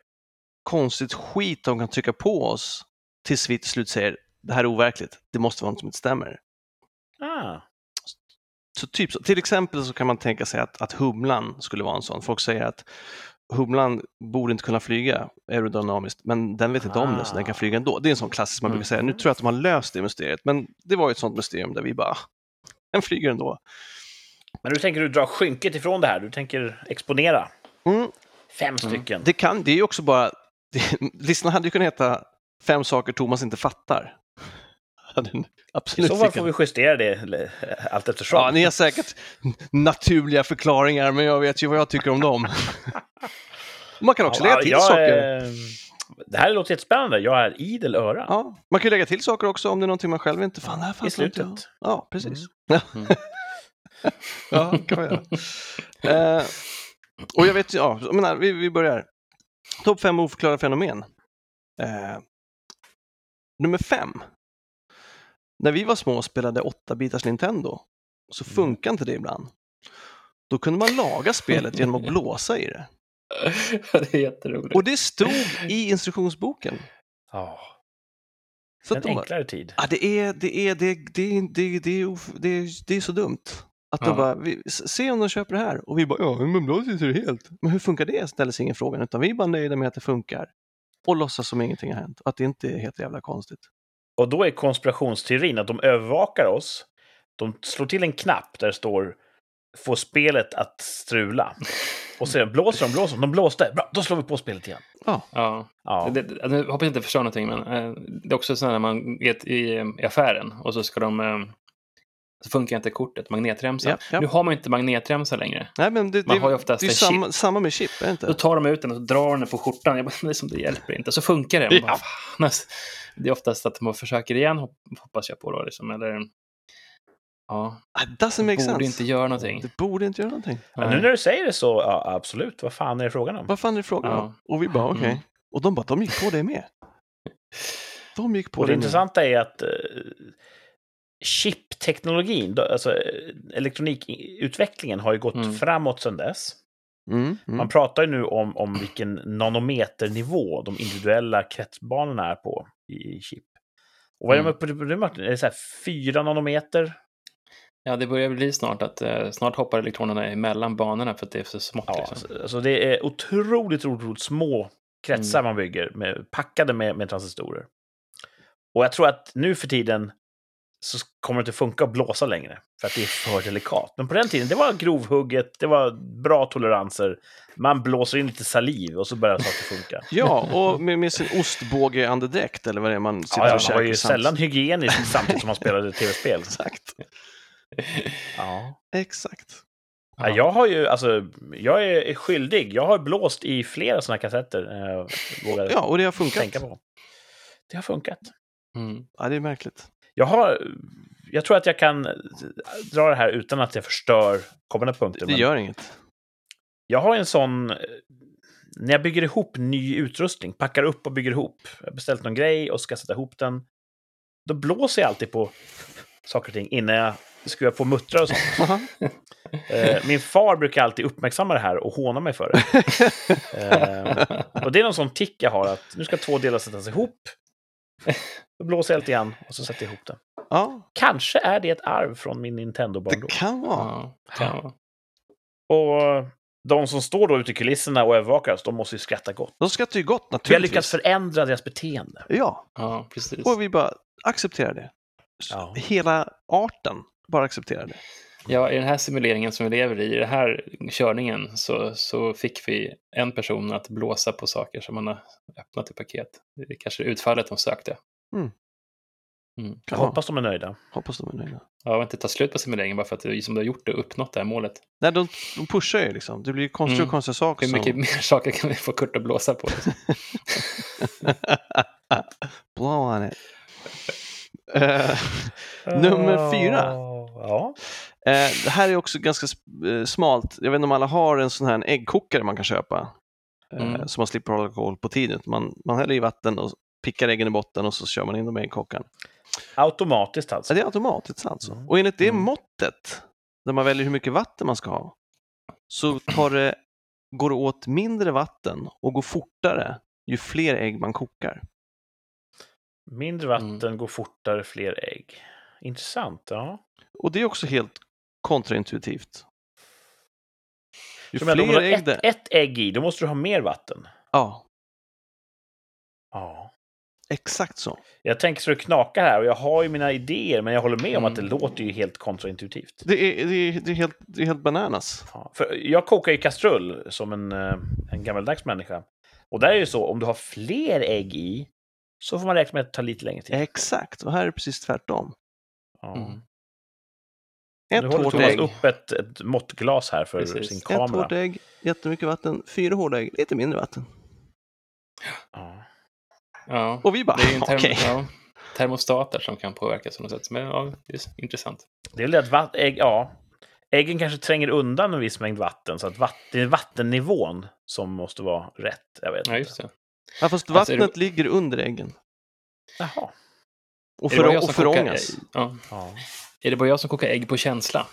konstigt skit de kan trycka på oss tills vi till slut säger det här är overkligt, det måste vara något som inte stämmer. Ah. Så typ så. Till exempel så kan man tänka sig att, att humlan skulle vara en sån. Folk säger att humlan borde inte kunna flyga aerodynamiskt, men den vet inte om det så den kan flyga ändå. Det är en sån klassisk man brukar säga. Nu tror jag att de har löst det mysteriet, men det var ju ett sånt mysterium där vi bara, "Ah, den flyger ändå. Men nu tänker du dra skynket ifrån det här. Du tänker exponera Mm. fem stycken. Det, kan, det är ju också bara, det, listan hade ju kunnat heta Fem saker Thomas inte fattar. Den I Absolut. så fall får vi justera det eh, allt eftersom. Ja, ni har säkert naturliga förklaringar, men jag vet ju vad jag tycker om dem. Man kan också lägga till jag, saker. eh, Det här låter jättespännande. Jag är idel öra. Ja, man kan lägga till saker också om det är någonting man själv inte... Fan, det här I fanns inte jag. slutet. Ja, precis. Mm. ja, kan man göra. Eh, och jag vet, ja, menar, vi, vi börjar. Topp fem oförklarade fenomen. Eh, nummer fem. När vi var små och spelade 8-bitars Nintendo så Mm. funkar inte det ibland. Då kunde man laga spelet genom att blåsa i det. det är jätteroligt. Och det stod i instruktionsboken. Ja, Så en de enklare tid. Ja, det är, det är, det, det, det, det, är, of- det, är, det är så dumt. Att de Ja. bara, vi, se om de köper det här. Och vi bara, ja, men blås inte det helt. Men hur funkar det? Ställer sig ingen frågan, utan vi är bara nöjda med att det funkar. Och låtsas som ingenting har hänt. Att det inte är helt jävla konstigt. Och då är konspirationsteorin att de övervakar oss. De slår till en knapp där det står få spelet att strula. Och sen blåser de, blåser de, de blåste. Bra, då slår vi på spelet igen. Ja. Ja, Det, det, nu hoppas jag inte förstår någonting, men eh, det är också så när man är i, i affären och så ska de... Eh, så funkar inte kortet, magnetremsan. Ja, ja. Nu har man inte magnetremsa längre. Nej, men det, Man det, har ju det oftast är ju en samma, samma med chip, är det Då inte? tar de ut den och så drar den på skjortan. Jag bara, men det, är som det hjälper inte. Så funkar det. Ja. bara, alltså. Det är oftast att man försöker igen, hop- hoppas jag på då. Liksom. Eller, ja, It doesn't make borde sense. inte göra någonting. Det borde inte göra någonting. Men nu när du säger det så, ja, absolut. Vad fan är det frågan om? Vad fan är det frågan Ja. om? Och vi bara, okej. Mm. Och de bara, de gick på det med. De gick på Och det det intressanta är att eh, chipteknologin, alltså eh, elektronikutvecklingen har ju gått Mm. framåt sedan dess. Mm, mm. Man pratar ju nu om, om vilken nanometernivå de individuella kretsbanorna är på i, chip. Och vad är de uppe på nu, Martin? Är det så här fyra nanometer? Ja, det börjar bli snart att eh, snart hoppar elektronerna emellan banorna för att det är så smått. Ja, liksom. alltså, alltså det är otroligt, otroligt små kretsar Mm. man bygger, med, packade med, med transistorer. Och jag tror att nu för tiden så kommer det inte funka att blåsa längre, för att det är för delikat. Men på den tiden, det var grovhugget, det var bra toleranser. Man blåser in lite saliv och så börjar saker funka. Ja, och med, med sin ostbåge-andedräkt eller vad det är man sitter Ja, ja, och man var ju käkar samt- sällan hygienisk samtidigt som man spelade tv-spel. Exakt. Ja. Exakt. Ja, jag har ju, alltså, jag är är skyldig. Jag har blåst i flera sådana kassetter. Eh, vågar Ja, och det har funkat. tänka på. Det har funkat. Mm. Ja, det är märkligt. Jag har, jag tror att jag kan dra det här utan att jag förstör kommande punkter. Det gör inget. Jag har en sån, när jag bygger ihop ny utrustning, packar upp och bygger ihop. Jag har beställt någon grej och ska sätta ihop den. Då blåser jag alltid på saker och ting innan jag skruvar på muttrar och sånt. Eh, min far brukar alltid uppmärksamma det här och håna mig för det. Eh, och det är någon sån tick jag har att nu ska två delar sättas ihop. Då blåser jag lite grann och så sätter jag ihop den. Ja, Kanske är det ett arv från min Nintendo-barndom. det kan vara. Ja. Och de som står då ute i kulisserna och övervakar oss, de måste ju skratta gott. De skrattar ju gott Vi har naturligtvis. lyckats förändra deras beteende. Ja, Ja, precis. och vi bara accepterar det. Ja. Hela arten bara accepterar det. Ja, i den här simuleringen som vi lever i, i den här körningen, så, så fick vi en person att blåsa på saker som man har öppnat i paket. Det är kanske utfallet de sökte. Mm. Mm. Jag Ja. hoppas de är nöjda. Hoppas de är nöjda. Ja, inte ta slut på simuleringen bara för att du, som du har gjort det och uppnått det här målet. Nej, de, de pushar ju liksom. Det blir konstiga Mm. och konstiga saker. Hur mycket mer saker kan vi få Kurt att blåsa på? Liksom? Blow on it. Eh, Nummer fyra. Ja. Eh, det här är också ganska eh, smalt. Jag vet inte om alla har en sån här äggkokare man kan köpa. Eh, Mm. Så man slipper hålla koll på tiden. Man, man häller i vatten och pickar äggen i botten och så kör man in dem i äggkokaren. Automatiskt alltså. Så det är automatiskt alltså. Mm. Och enligt det Mm. måttet, där man väljer hur mycket vatten man ska ha, så tar det går det åt mindre vatten och går fortare ju fler ägg man kokar. Mindre vatten går fortare, fler ägg. Intressant. Ja. Och det är också helt kontraintuitivt. Ju Så men om du fler ägg ett, det... ett ägg i, då måste du ha mer vatten. Ja, Ja. exakt så. Jag tänker så det knakar här och jag har ju mina idéer, men jag håller med om att det Mm. låter ju helt kontraintuitivt. Det är, det är, det är, helt, det är helt bananas. Ja. För jag kokar ju kastrull som en, eh, en gammaldags människa. Och där är det ju så, om du har fler ägg i, så får man räkna med att det tar lite längre tid. Exakt, och här är det precis tvärtom. Ja. Mm. Nu Ett håller hårt Thomas ägg, upp ett, ett måttglas här för Precis. sin ett kamera. hårt ägg, jättemycket vatten, fyra hårda ägg, lite mindre vatten. Ja. Ja. Och vi bara, Det är ju en term- okej. ja, termostater som kan påverkas på något sätt. Men ja, det är intressant. Det är väl det att vatt, ägg, ja, äggen kanske tränger undan en viss mängd vatten, så att vatt, det är vattennivån som måste vara rätt. Jag vet Ja, just inte. det. Ja, fast Alltså, vattnet det- ligger under äggen. Jaha. Och, för, och förångas. Ja. Ja. Är det bara jag som kokar ägg på känsla?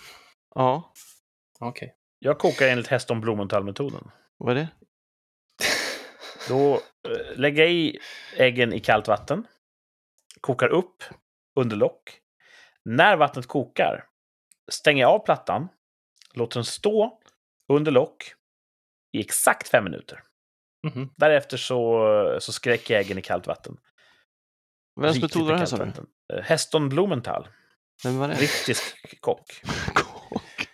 Ja, Okej. Jag kokar enligt Heston Blumenthal-metoden. vad är det? Då eh, lägger jag i äggen i kallt vatten, kokar upp under lock. När vattnet kokar stänger jag av plattan, låter den stå under lock i exakt fem minuter. Mhm. Därefter så, så skräcker jag äggen i kallt vatten. Vems metod var det här sa du? vatten. Eh, Heston Blumenthal, Vem var det? brittisk kock. Kock.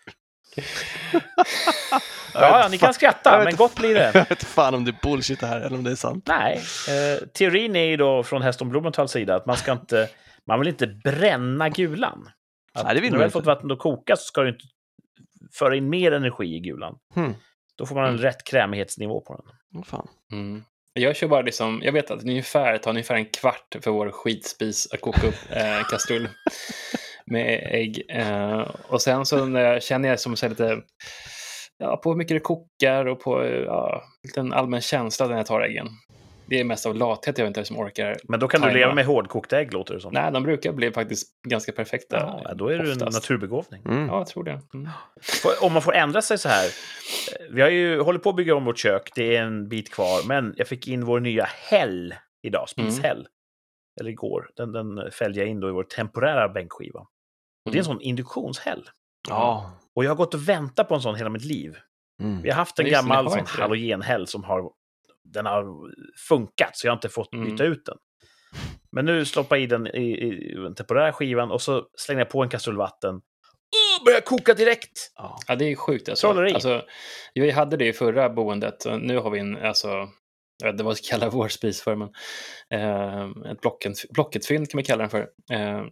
Ja, ja, ni kan skratta, men inte gott blir det. Jag vet fan om det är bullshit det här eller om det är sant. Nej, eh, teorin är ju då från Heston Blumenthals sida att man ska inte, man vill inte bränna gulan. Att Nej, det vill när du väl inte. fått vattnet att koka så ska du inte föra in mer energi i gulan. Hmm. Då får man en Mm. rätt krämighetsnivå på den. Vad fan. Mm. Jag kör bara liksom, jag vet att det ungefär tar ungefär en kvart för vår skitspis att koka upp eh, kastrull med ägg. Eh, och sen så när jag känner jag som så lite, ja, på hur mycket det kokar och på ja, en allmän känsla när jag tar äggen. Det är mest av lathet jag inte som orkar. Men då kan du Tajma. leva med hårdkokta ägg, låter det som. Nej, de brukar bli faktiskt ganska perfekta. Ja, då är du en naturbegåvning. Mm. Ja, jag tror det. Mm. Om man får ändra sig så här. eh, Vi har ju hållit på att bygga om vårt kök, det är en bit kvar. Men jag fick in vår nya häll idag, spishäll. Eller igår. Den, den fällde jag in då i vår temporära bänkskiva. Och det är en sån induktionshäll. Ja. Och jag har gått och väntat på en sån hela mitt liv. Mm. Vi har haft en just gammal sån halogenhäll som har, den har funkat, så jag har inte fått Mm. byta ut den. Men nu stoppar jag i den i, i den temporära skivan och så slänger jag på en kastrull vatten. Börjar koka direkt! Ja. Det är sjukt. Alltså. Trolleri. Alltså, vi hade det i förra boendet nu har vi en, alltså, jag vet inte vad vi ska kalla vår spis för, men eh, ett blocket, blocketfynd kan vi kalla den för. Eh,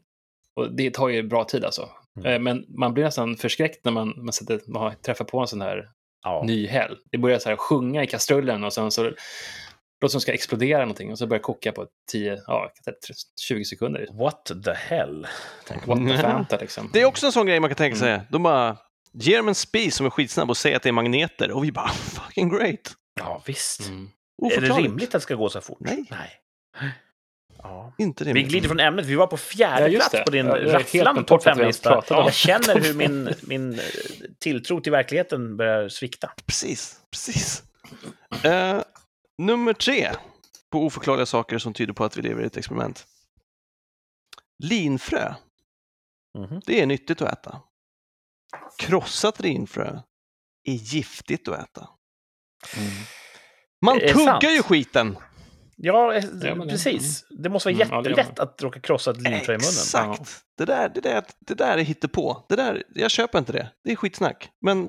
och det tar ju bra tid alltså. Mm. Eh, men man blir nästan förskräckt när man, man, sätter, man har- träffar på en sån här Ja. ny häll. Det börjar så här sjunga i kastrullen och sen så låter som ska explodera någonting och så börjar koka på 10, ja, 20 sekunder. What the hell? What the. Fanta liksom. Det är också en sån grej man kan tänka sig. Mm. De bara ger dem en spis som är skitsnabb och säger att det är magneter och vi bara fucking great. Ja, visst. Mm. Är det rimligt att det ska gå så fort? Nej. Nej. Ja. Inte Vi rimligt. glider från ämnet. Vi var på fjärde Ja, plats på din Ja, rafflande topp vi fem-lista. om Jag känner hur min, min eh, tilltro till verkligheten börjar svikta. Precis, precis. Eh, nummer tre på oförklarliga saker som tyder på att vi lever i ett experiment. Linfrö, Mhm. det är nyttigt att äta. Krossat linfrö är giftigt att äta. Mm. Man tuggar sant? ju skiten! Ja, eh, Ja, men det- precis. Det måste vara Mm, ja, jättelätt att råka krossa ett linfrö i munnen. Exakt! Det, där, det, där, det där är hittepå. Det där, jag köper inte det. Det är skitsnack. Men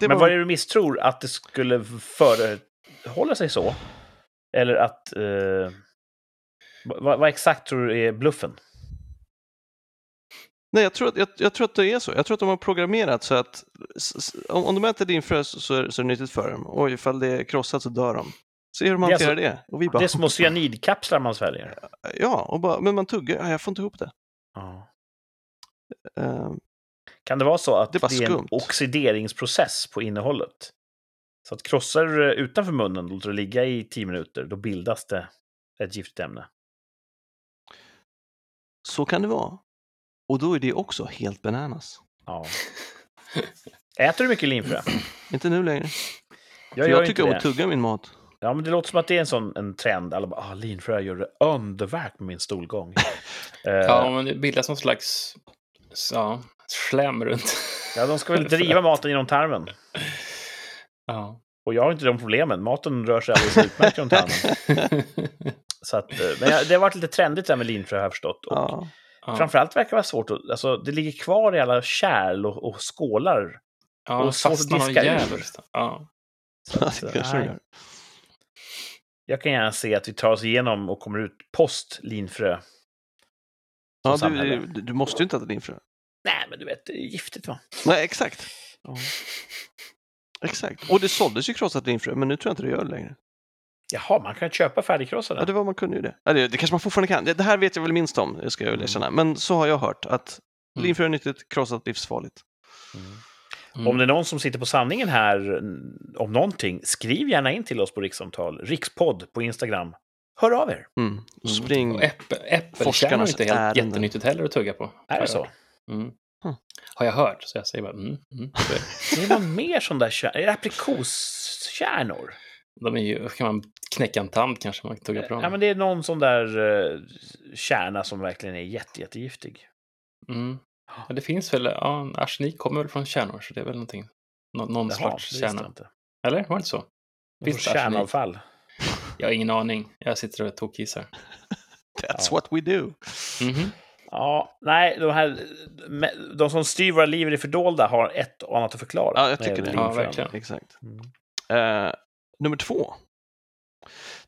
det Men var... vad är det du misstror? Att det skulle förehålla sig så? Eller att... Eh, vad, vad exakt tror du är bluffen? Nej, jag tror, att, jag, jag tror att det är så. Jag tror att de har programmerat så att s- s- om, om de äter linfrö så, så, är, så är det nyttigt för dem. Och ifall det är krossat så dör de. Se hur är hanterar alltså- det. Och vi bara, Det är små cyanidkapslar man sväljer. ja, och bara, men man tuggar. Ja, jag får inte ihop det. Ja. Eh, Kan det vara så att Det det, är en oxideringsprocess på innehållet? Så att krossar du det utanför munnen och låter det ligga i tio minuter, då bildas det ett giftigt ämne. så kan det vara. Och då är det också helt bananas. Ja. Äter du mycket linfrö? Inte nu längre. Jag inte tycker om att tugga min mat. Ja, men det låter som att det är en sån en trend. Alla bara, ah, linfrö gör det underverk med min stolgång. Eh, Ja, men det bildas någon slags ja, slem runt. ja, de ska väl driva maten genom tarmen. Ja. Och jag har inte de problemen. Maten rör sig alldeles utmärkt genom tarmen. Så att, eh, men det har varit lite trendigt det här med linfrö har jag förstått. Och Ja. Ja. Framförallt verkar det vara svårt att... Alltså, det ligger kvar i alla kärl och, och skålar. Ja, och svårt att diska ur. Ja. Så det eh, kanske det nej. gör. Jag kan gärna se att vi tar oss igenom och kommer ut post linfrö. Ja, du, du, du måste ju inte äta linfrö. Nej, men du vet, det är giftigt va? Nej, exakt. Ja. Exakt. Och det såldes ju krossat linfrö, men nu tror jag inte det gör det längre. Jaha, man kan köpa färdigkrossade? Ja, det var man kunde ju det. Ja, det. Det kanske man fortfarande kan. Det, det här vet jag väl minst om, det ska jag väl erkänna. Men så har jag hört att Mm. linfrö är nyttigt, krossat livsfarligt. Mm. Mm. Om det är någon som sitter på sanningen här mm, om någonting, skriv gärna in till oss på Rikssamtal. Rikspodd på Instagram. Hör av er. Mm. Mm. Spring. Och äpp, äppelkärnor är inte helt ärenden. jättenyttigt heller att tugga på. Är det så? Mm. Huh. Har jag hört, så jag säger bara mm. mm. Det. Någon mer sån där kärnor. Är det aprikoskärnor? De är ju, kan man knäcka en tand kanske man kan tugga på dem. Ja, men det är någon sån där uh, kärna som verkligen är jätte, jättegiftig. Mm. Ja, det finns väl, ja, arsenik kommer väl från kärnor, så det är väl någonting. Nå, någon Jaha, sorts kärna. inte. Eller? Var det inte så? Finns det arsenik? kärnavfall. Jag har ingen aning. Jag sitter och tokgissar. That's Ja. what we do. Mhm. Ja, nej, de här de som styr våra liv i det fördolda har ett och annat att förklara. Ja, jag det tycker det. Ja, verkligen. Exakt. Mm. Eh, nummer två.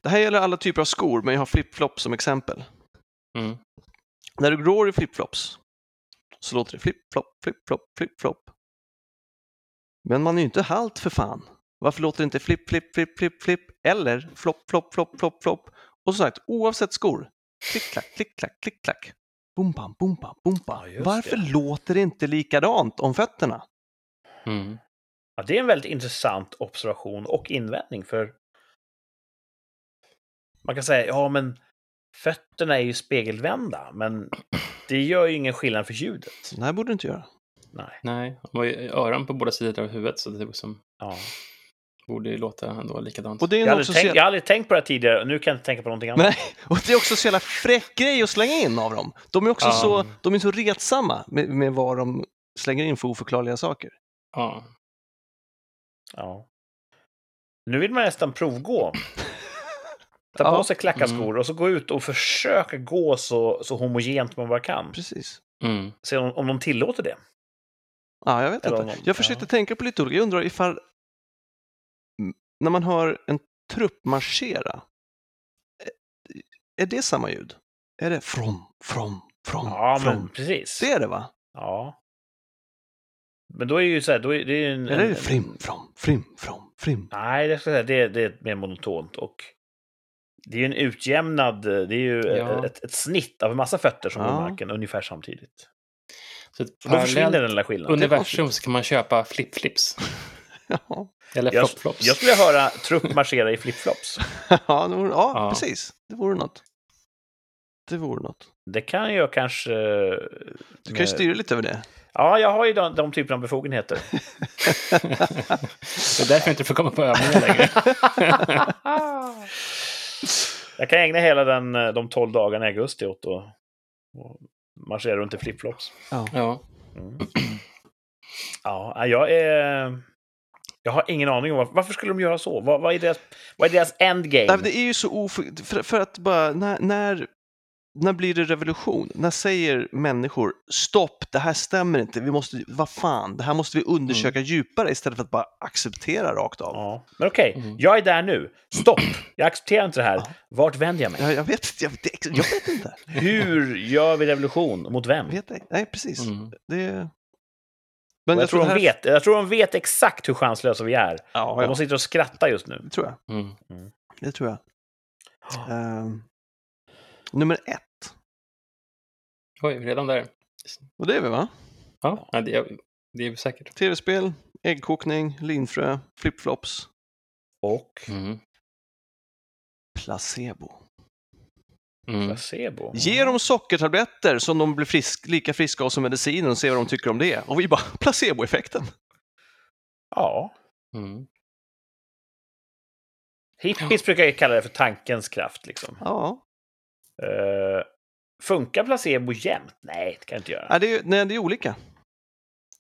Det här gäller alla typer av skor, men jag har flip-flop som exempel. Mm. När du går i flip-flops så låter det flip-flop, flip-flop, flip-flop. Men man är ju inte halt för fan. Varför låter det inte flipp, flipp, flipp, flipp, flipp eller flopp, flopp, flopp, flopp, flopp? Och som sagt, oavsett skor, klick-klack, klick-klack, klick-klack. Boom, bam, boom, bam, boom, bam. Ja, Varför det. låter det inte likadant om fötterna? Mm. Ja, det är en väldigt intressant observation och invändning, för man kan säga, ja men fötterna är ju spegelvända, men det gör ju ingen skillnad för ljudet. Det här borde du inte göra. Nej. Nej, de har ju öron på båda sidor av huvudet, så det är liksom, Ja. borde ju låta ändå likadant. Och det är Jag, hade också tänkt, så... jag har aldrig tänkt på det här tidigare, och nu kan jag inte tänka på någonting annat. Nej, och det är också så jävla fräck grej att slänga in av dem. De är också Ja. så, de är så retsamma med, med vad de slänger in för oförklarliga saker. Ja. Ja. Nu vill man nästan provgå. Ta Ja. på sig klackarskor och så gå ut och försöka gå så, så homogent man bara kan. Precis. Mm. Se om, om de tillåter det. Ja, jag vet Eller inte. om- Jag försökte ja. tänka på lite olika. Jag undrar ifall när man hör en trupp marschera, eh, är det samma ljud? Är det from, from, from, Ja, from? men precis. Det är det va? Ja. Men då är ju så här, då är det är ju en... Eller är det frim, from, frim, from, frim? Nej, det, ska jag säga, det, det är mer monotont. Och det är ju en utjämnad, det är ju Ja. ett, ett snitt av en massa fötter som går Ja. i marken ungefär samtidigt. Så ett Så då försvinner den lilla skillnaden. universum så kan man köpa flip-flips. Ja, Eller Jag, flop-flops. jag skulle vilja höra trupp marschera i flipflops. ja, det vore, ja, Ja. precis. Det vore något. Det vore något. Det kan jag kanske... Du kan ju styra lite över det. Ja, jag har ju de, de typerna av befogenheter. det är därför jag inte får komma på övningar längre. Jag kan ägna hela den, de 12 dagarna i augusti åt att marschera runt i flipflops. Ja. Mm. Ja, jag är... Jag har ingen aning om varför, varför skulle de göra så? Vad, vad, är, deras, vad är deras endgame? Det är ju så oför... För, för att bara, när, när, när blir det revolution? När säger människor stopp, det här stämmer inte, vi måste, vad fan, det här måste vi undersöka djupare istället för att bara acceptera rakt av. Ja. Men okej, Mm. jag är där nu. Stopp! Jag accepterar inte det här. Ja. Vart vänder jag mig? Jag, jag vet jag, jag vet inte. Hur gör vi revolution? Mot vem? Jag vet inte. Nej, precis. Mm. Det... Och jag, tror det de här- vet, jag tror de vet exakt hur chanslösa vi är. Ja, ja, de sitter och skrattar just nu. det tror jag. Mm. Det tror jag. Ehm, nummer ett. Oj, redan där. Och det är vi va? Ja, ja, det, är, det är vi säkert. Tv-spel, äggkokning, linfrö, flipflops, Och Mm. placebo. Mm. placebo. Ge dem sockertabletter som de blir frisk, lika friska av som mediciner och se vad de tycker om det. Och vi bara, placeboeffekten. Ja. Mm. Hippies brukar ju kalla det för tankens kraft. Liksom. Ja, Eh, funkar placebo jämt? Nej, det kan det inte göra. Nej, det är, nej, det är olika,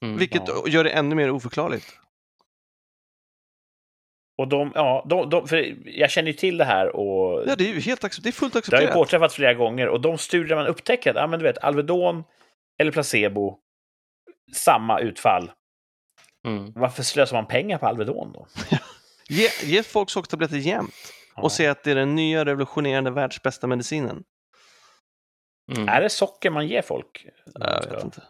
Mm. vilket ja. gör det ännu mer oförklarligt. Och de, ja, de, de, för jag känner ju till det här och Ja, det är ju helt accept- det är fullt det har ju accepterat. påträffats flera gånger. Och de studier man upptäcker att, ja men du vet, Alvedon eller placebo, samma utfall. Mm. Varför slösar man pengar på Alvedon då? Ge, ge folk sockertabletter jämt. Och se att det är den nya revolutionerande världsbästa medicinen. Mm. Är det socker man ger folk? Jag ska- vet inte.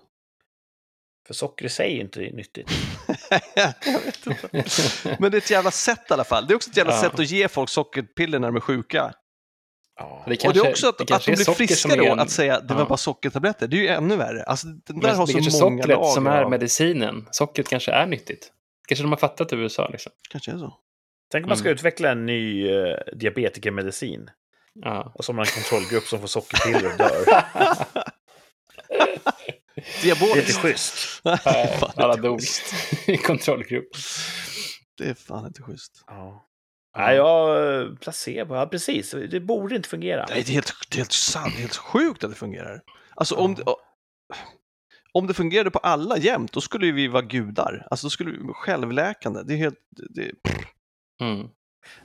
För socker i sig är ju inte nyttigt. jag vet inte. Men det är ett jävla sätt i alla fall. Det är också ett jävla Ja. sätt att ge folk sockerpiller när de är sjuka. Ja. Det och det är också att, att kanske de blir friska då, en- att säga det var Ja. bara sockertabletter. Det är ju ännu värre. Alltså, den där Men har det så kanske är många sockret lager som är medicinen. Sockret kanske är nyttigt. Kanske de har fattat i USA. Liksom. Kanske är så. Tänk om man ska Mm. utveckla en ny uh, diabetikermedicin. Ja. Och så har man en kontrollgrupp som får sockerpiller och dör. Det är Diaboliskt. inte schysst. Nej, Alla dog schysst. i kontrollgruppen. Det är fan inte schysst. Ja. Nej, jag... eh, Placebo, ja precis. Det borde inte fungera. Nej, det är helt, det är helt sant, det är helt sjukt att det fungerar. Alltså om, det, om det fungerade på alla jämt, då skulle ju vi vara gudar. Alltså då skulle vi självläkande. Det är helt, det, Mm.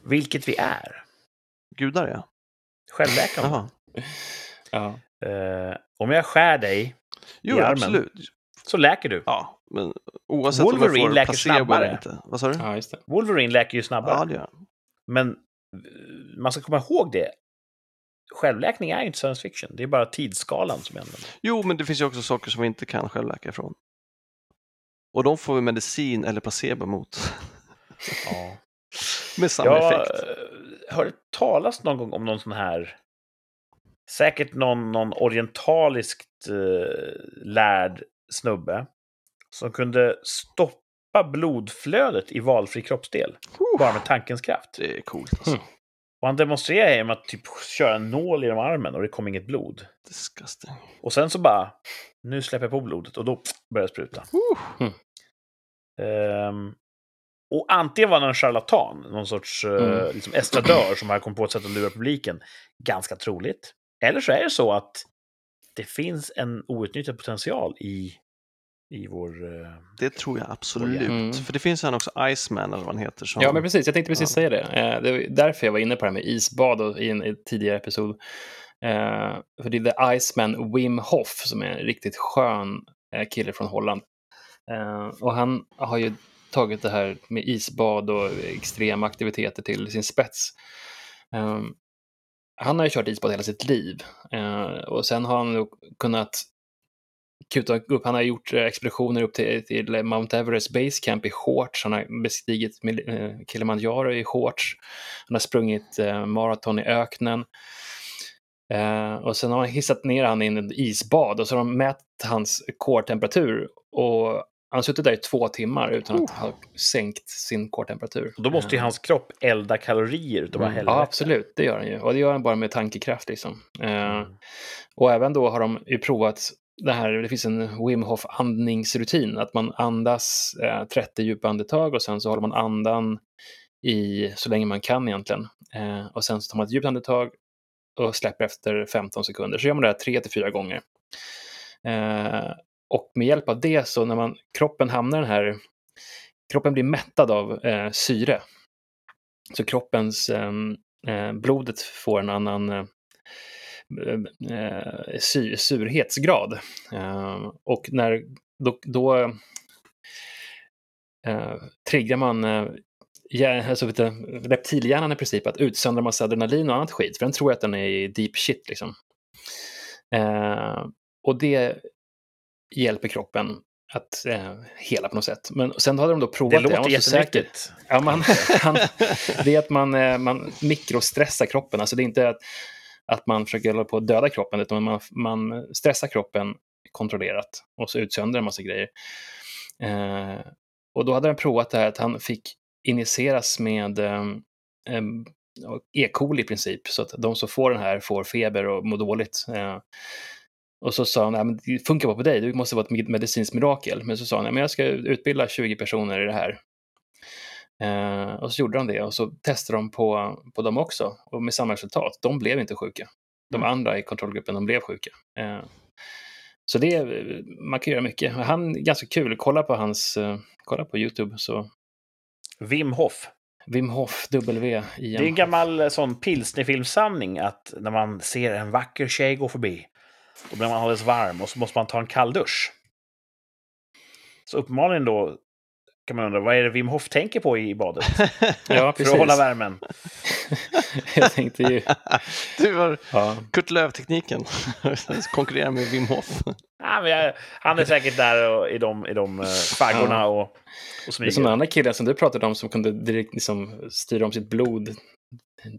Vilket vi är. gudar ja. Självläkande. Ja. Eh, om jag skär dig Jo, I armen. absolut. så läker du. Ja, men oavsett om Wolverine jag får läker snabbare. eller inte. Vad sa du? ja, just det. Wolverine läker ju snabbare. Ja, det gör han. Men eh, man ska komma ihåg det. Självläkning är ju inte science fiction. Det är bara tidsskalan som ändrar. Jo, men det finns ju också saker som vi inte kan självläka ifrån. Och de får vi medicin eller placebo mot. Ja. Med samma Jag effekt. eh, hörde talas någon gång om någon sån här... Säkert någon, någon orientaliskt eh, lärd snubbe som kunde stoppa blodflödet i valfri kroppsdel bara med tankens kraft. Det är coolt alltså. Mm. Och han demonstrerade genom att typ köra en nål genom armen och det kom inget blod. Disgusting. Och sen så bara, nu släpper jag på blodet och då börjar det spruta. Uh. Ehm, och antingen var han en charlatan, någon sorts eh, Mm. liksom estradör som har kommit på ett sätt att lura publiken. Ganska troligt. Eller så är det så att det finns en outnyttjad potential i, i vår... eh, Det tror jag absolut. Mm. För det finns en också Iceman eller vad han heter. Som... Ja, men precis. Jag tänkte precis Ja. säga det. Eh, Det var därför jag var inne på det här med isbad och, i en i en tidigare episod. Eh, för det är The Iceman Wim Hof som är en riktigt skön eh, kille från Holland. Eh, och han har ju tagit det här med isbad och extrema aktiviteter till sin spets. Um, han har ju kört isbad hela sitt liv uh, och sen har han kunnat kuta upp. Han har gjort eh, expeditioner upp till, till Mount Everest Base Camp i shorts. Han har bestigit eh, Kilimanjaro i shorts. Han har sprungit uh, maraton i öknen. Uh, och sen har man hissat ner han i en isbad och så har de mätt hans core-temperatur. Och han har suttit där i två timmar utan att ha sänkt sin core-temperatur. Och då måste ju hans kropp elda kalorier utav Mm. helvete. Ja, absolut, det gör han ju. Och det gör han bara med tankekraft. Liksom. Eh, Mm. och även då har de ju provat det här, det finns en Wim Hof andningsrutin, att man andas eh, 30 djupa andetag och sen så håller man andan i så länge man kan egentligen. Eh, och sen så tar man ett djupt andetag och släpper efter 15 sekunder. Så gör man det här tre till fyra gånger. Eh, och med hjälp av det så när man, kroppen hamnar i den här, kroppen blir mättad av eh, syre. Så kroppens, ehm, eh, blodet får en annan eh, ehm, eh sy, surhetsgrad. Eh, och när, då, då eh, triggar man eh, alltså, du, reptilhjärnan i princip att utsöndra massa adrenalin och annat skit, för den tror att den är i deep shit. Liksom. Eh, och det hjälper kroppen att eh, hela på något sätt. Men sen hade de då provat Det det. låter jättenyttigt. Ja, man, han, det är att man, eh, man mikrostressar kroppen. Alltså det är inte att, att man försöker hålla på att döda kroppen, utan man, man stressar kroppen kontrollerat och så utsöndrar en massa grejer. Eh, och då hade han provat det här att han fick injiceras med eh, E. coli i princip, så att de som får den här får feber och mår dåligt. Eh, och så sa han, "Nej, men det funkar bara på dig, du måste vara ett medicinskt mirakel. Men så sa han, "Nej, men jag ska utbilda 20 personer i det här. Eh, och så gjorde de det och så testade de på, på dem också och med samma resultat. De blev inte sjuka. De Mm. andra i kontrollgruppen, de blev sjuka. Eh, så det, man kan göra mycket. Han är ganska kul. Kolla på hans, eh, kolla på YouTube. Så Wim Hof. Wim Hof, W Det är en gammal eh, sån pilsnerfilmssanning att när man ser en vacker tjej gå förbi, då blir man alldeles varm och så måste man ta en kall dusch. Så uppenbarligen då kan man undra, vad är det Wim Hof tänker på i badet? Ja, För precis. att hålla värmen. Jag tänkte ju... Du har Ja. Kurt Lööf-tekniken. Konkurrera med Wim Hof. Ja, men jag, han är säkert där och, i de, i de uh, faggorna och, och Det är som den smyger. andra killen som du pratade om som kunde direkt liksom styra om sitt blod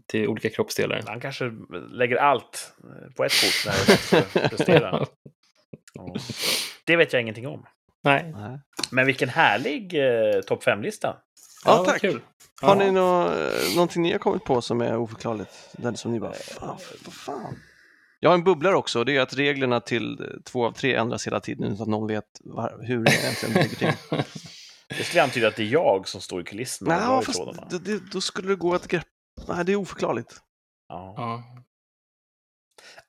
till olika kroppsdelar. Han kanske lägger allt eh, på ett kort när det är dags för att prestera. Ja. Det vet jag ingenting om. Nej. Men vilken härlig eh, topp 5-lista. Ja, vad tack. Kul. Har Ja. ni nå, någonting ni har kommit på som är oförklarligt? Den som ni bara, fan, vad fan. Jag har en bubblare också och det är att reglerna till två av tre ändras hela tiden utan att någon vet var, hur det egentligen ligger till. Det skulle antyda att det är jag som står i kulisserna i fast det, det, då skulle det gå att greppa. Nej, det är oförklarligt. Ja. Ja.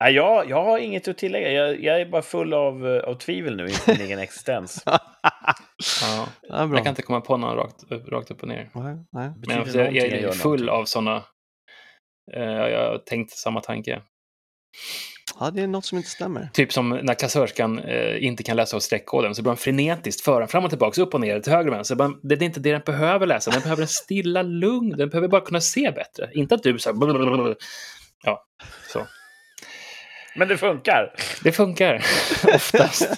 Nej, jag, jag har inget att tillägga. Jag, jag är bara full av, eh, av tvivel nu inför min egen existens. Ja. Ja, bra. Jag kan inte komma på någon rakt, rakt upp och ner. Nej, nej. Men jag, jag, jag är full av sådana. Eh, jag har tänkt samma tanke. Ja, det är något som inte stämmer. Typ som när kassörskan eh, inte kan läsa av streckkoden så blir hon frenetiskt föra fram och tillbaka, upp och ner, till höger och vänster. Det är inte det den behöver läsa, den behöver en stilla lugn, den behöver bara kunna se bättre. Inte att du så här... blablabla. Ja, så. Men det funkar. Det funkar oftast.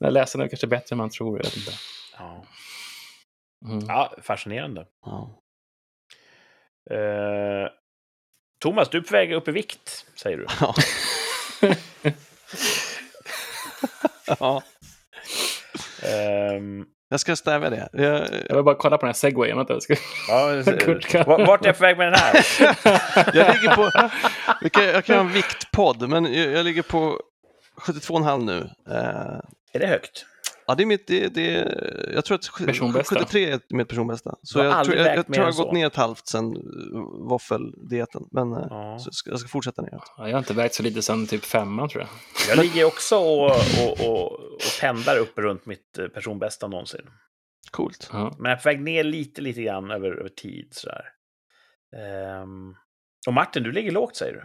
Men läsarna är kanske bättre än man tror. Jag vet inte. Ja, Mm. ja fascinerande. Ja. Eh, Thomas, du är på väg upp i vikt, säger du. Ja. ja. Ehm, Jag ska stävja det. Jag, Jag vill bara kolla på den här segwayen. Vänta, jag ska... ja, vart är jag på väg med den här? jag ligger på... Vi kan, jag kan ha en viktpodd, men jag, jag ligger på 72,5 nu. Eh, Är det högt? Ja, det är mitt... Det, det, jag tror att sju- Personbästa. 73 är mitt personbästa. Så jag, tror, jag, jag jag har gått så. ner ett halvt sen uh, våffeldieten. Men eh, Ja. ska, jag ska fortsätta ner. Ja, jag har inte vägt så lite sedan typ femman tror jag. Jag ligger också och, och, och, och pendlar upp runt mitt eh, personbästa någonsin. Coolt. Ja. Men jag är på väg ner lite, lite grann över, över tid. Sådär. Ehm, och Martin, du ligger lågt säger du?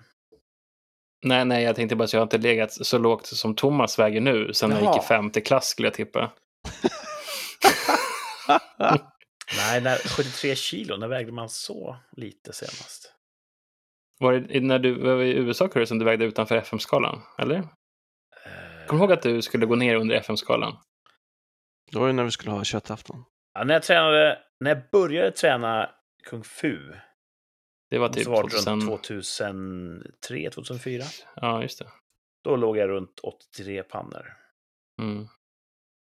Nej, nej, jag tänkte bara att jag har inte legat så lågt som Thomas väger nu sen jag gick i femte klass skulle jag tippa. Nej, när, 73 kilo, när vägde man så lite senast? Var det när du var i USA Curry, som du vägde utanför FM-skalan? Eller? Eh, Kommer du ihåg att du skulle gå ner under FM-skalan? Det var ju när vi skulle ha köttafton. Ja, när, jag tränade, när jag började träna kung fu, Det var så typ var det 2000... runt 2003, 2004. Ja, just det. Då låg jag runt 83 pannor. Mm.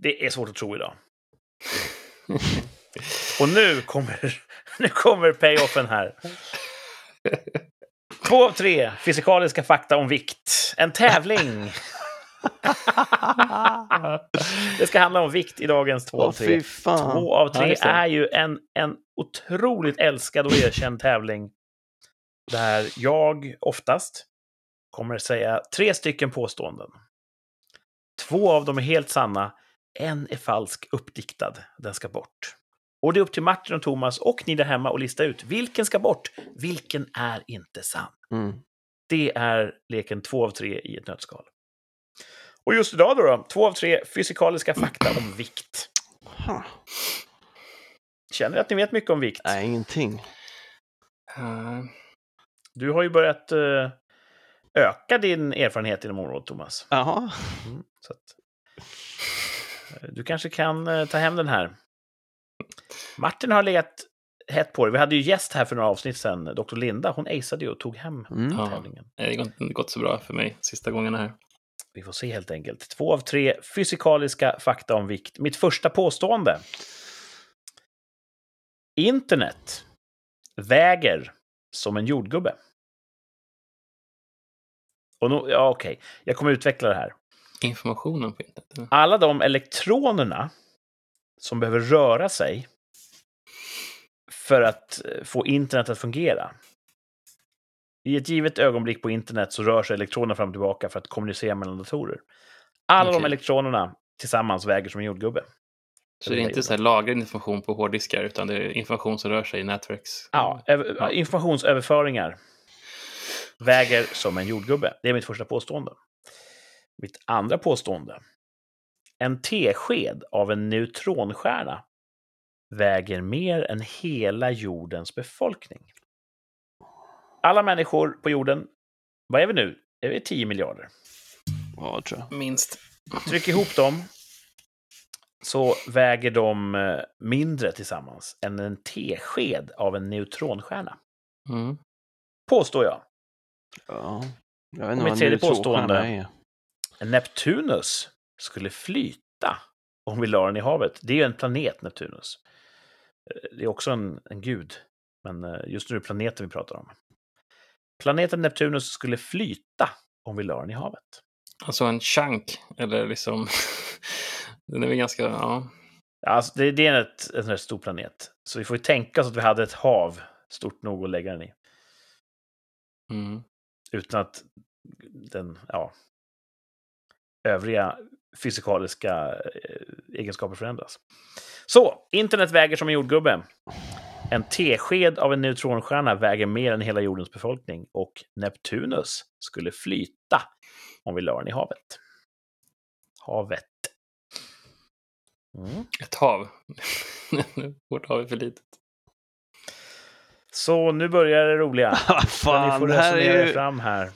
Det är svårt att tro idag. Och nu kommer, nu kommer payoffen här. Två av tre fysikaliska fakta om vikt. En tävling. Det ska handla om vikt i dagens två av tre. Två av Ja, tre det. är ju en, en otroligt älskad och erkänd tävling. Där jag oftast kommer säga tre stycken påståenden. Två av dem är helt sanna, en är falsk, uppdiktad. Den ska bort. Och det är upp till Martin och Thomas och ni där hemma att lista ut vilken ska bort, vilken är inte sann. Mm. Det är leken två av tre i ett nötskal. Och just idag då, då två av tre fysikaliska fakta om vikt. Känner ni att ni vet mycket om vikt? Nej, ingenting. Eh, Du har ju börjat eh, öka din erfarenhet inom området, Thomas. Jaha. Mm, så att, eh, du kanske kan eh, ta hem den här. Martin har legat hett på det. Vi hade ju gäst här för några avsnitt sedan, Dr. Linda. Hon aceade ju och tog hem Mm. Ja. tävlingen. det har inte gått så bra för mig sista gångerna här. Vi får se helt enkelt. Två av tre fysikaliska fakta om vikt. Mitt första påstående. Internet väger som en jordgubbe. Och nu, ja, okej, jag kommer utveckla det här. Informationen på internet. Alla de elektronerna som behöver röra sig för att eh, få internet att fungera. I ett givet ögonblick på internet så rör sig elektronerna fram och tillbaka för att kommunicera mellan datorer. Alla de Okej. elektronerna tillsammans väger som en jordgubbe. Så det är inte så här lagrad information på hårddiskar, utan det är information som rör sig i nätverks... Ja, Ja. informationsöverföringar väger som en jordgubbe. Det är mitt första påstående. Mitt andra påstående. En tesked av en neutronstjärna väger mer än hela jordens befolkning. Alla människor på jorden, vad är vi nu? Är vi 10 miljarder? Ja, tror jag. Minst. Tryck ihop dem så väger de eh, mindre tillsammans än en tesked av en neutronstjärna. Mm. Påstår jag. Ja. Jag vet inte mitt tredje påstående. är. Neptunus skulle flyta om vi la den i havet. Det är ju en planet, Neptunus. Eh, Det är också en, en gud, men eh, just nu är det planeten vi pratar om. Planeten Neptunus skulle flyta om vi la den i havet. Alltså en chunk, eller liksom... Den är väl ganska... Ja. Alltså, det, det är ett, en här stor planet, så vi får ju tänka oss att vi hade ett hav stort nog att lägga den i. Mm. Utan att den, ja, övriga fysikaliska eh, egenskaper förändras. Så, internet väger som en jordgubbe. En tesked av en neutronstjärna väger mer än hela jordens befolkning och Neptunus skulle flyta om vi la den i havet. Havet. Mm. Ett hav. Vårt hav är för litet. Så nu börjar det roliga. Ni fan, får det här är ju... fram här.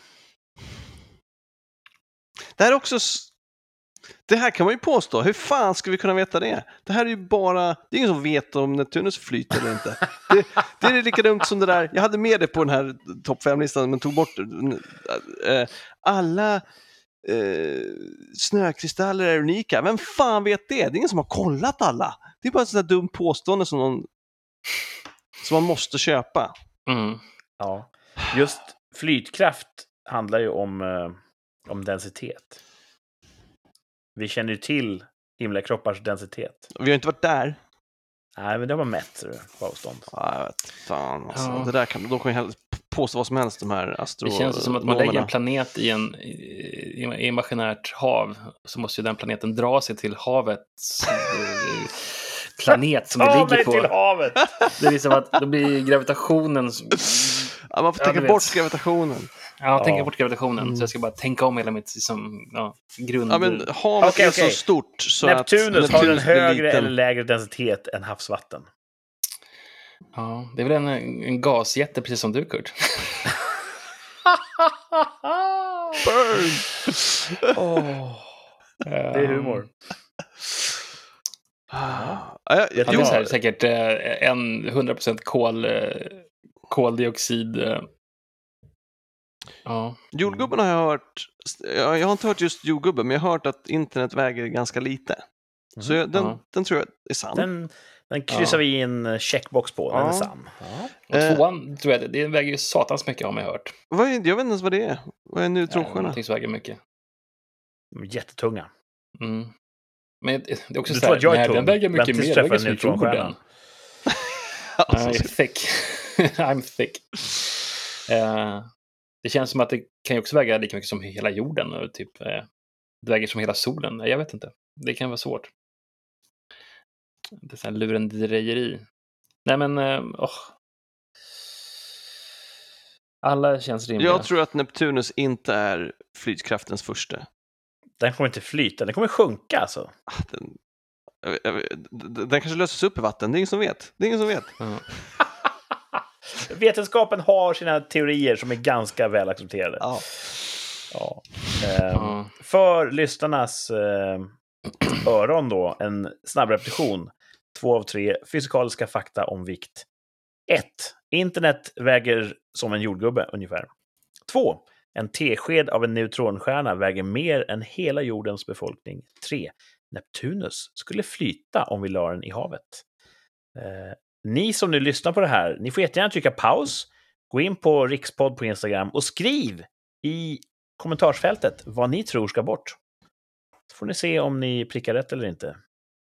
Det här är också... Det här kan man ju påstå. Hur fan ska vi kunna veta det? Det här är ju bara... Det är ingen som vet om Neptunus flyter eller inte. Det, det är lika dumt som det där... Jag hade med det på den här topp 5-listan men tog bort det. Eh, Alla eh, snökristaller är unika. Vem fan vet det? Det är ingen som har kollat alla. Det är bara ett sånt där dumt påstående som, någon, som man måste köpa. Mm. Ja. Just flytkraft handlar ju om, eh, om densitet. Vi känner ju till himlakroppars densitet. Vi har inte varit där. Nej, men det har man mätt på avstånd. Ja, jag vet. Fan alltså. Ja. Det där kan, kan ju hellre påstå vad som helst, de här astro... Det känns som att man lägger en planet i en i, i imaginärt hav så måste ju den planeten dra sig till havets eh, planet som det Ta ligger mig på. till havet! Det är liksom att då blir gravitationen... Ja, man får Ja, tänka bort gravitationen. Ja, Ja. bort gravitationen. Mm. Så jag ska bara tänka om hela mitt liksom, ja, grund... Ja, men havet Okej, är okej. så stort så Neptunus att har en Neptunus högre liten. eller lägre densitet än havsvatten. Ja, det är väl en, en gasjätte precis som du, Kurt. Burn! Åh, det är humor. Ah, ja, jag, det är så här, säkert eh, en 100% kol, eh, koldioxid. Eh. Ja. jordgubben har jag hört, jag, jag har inte hört just jordgubben, men jag har hört att internet väger ganska lite. Så jag, den, Ja. den tror jag är sann. Den, den kryssar vi i en checkbox på. Den är Ja. sann. Ja. Och Eh. tvåan tror jag, det, väger ju satans mycket har man hört. Vad är, jag vet inte ens vad det är. Vad är en Ja, neutronstjärna? Någonting som väger mycket. De är Jättetunga. Mm. Men det är också Du så tror här, jag är nej, tung? den väger mycket mer. Den väger som neutronstjärna? jorden. I'm thick. I'm thick. Eh, det känns som att det kan ju också väga lika mycket som hela jorden. Och typ, eh, det väger som hela solen. Jag vet inte. Det kan vara svårt. Det är så här lurendrejeri. Nej, men... Åh. Alla känns rimliga. jag tror att Neptunus inte är flytkraftens första. Den kommer inte flyta, den kommer sjunka alltså. Ah, Den, den kanske löses upp i vatten, det är ingen som vet. Det är ingen som vet. Ja. Vetenskapen har sina teorier som är ganska väl accepterade. Ja. Ja. Ehm, Ja. För lyssnarnas eh, öron då, en snabb repetition. Två av tre fysikaliska fakta om vikt. 1. Internet väger som en jordgubbe ungefär. 2. En tesked av en neutronstjärna väger mer än hela jordens befolkning. 3. Neptunus skulle flyta om vi la den i havet. Eh, ni som nu lyssnar på det här, ni får jättegärna trycka paus, gå in på Rikspodd på Instagram och skriv i kommentarsfältet vad ni tror ska bort. Så får ni se om ni prickar rätt eller inte.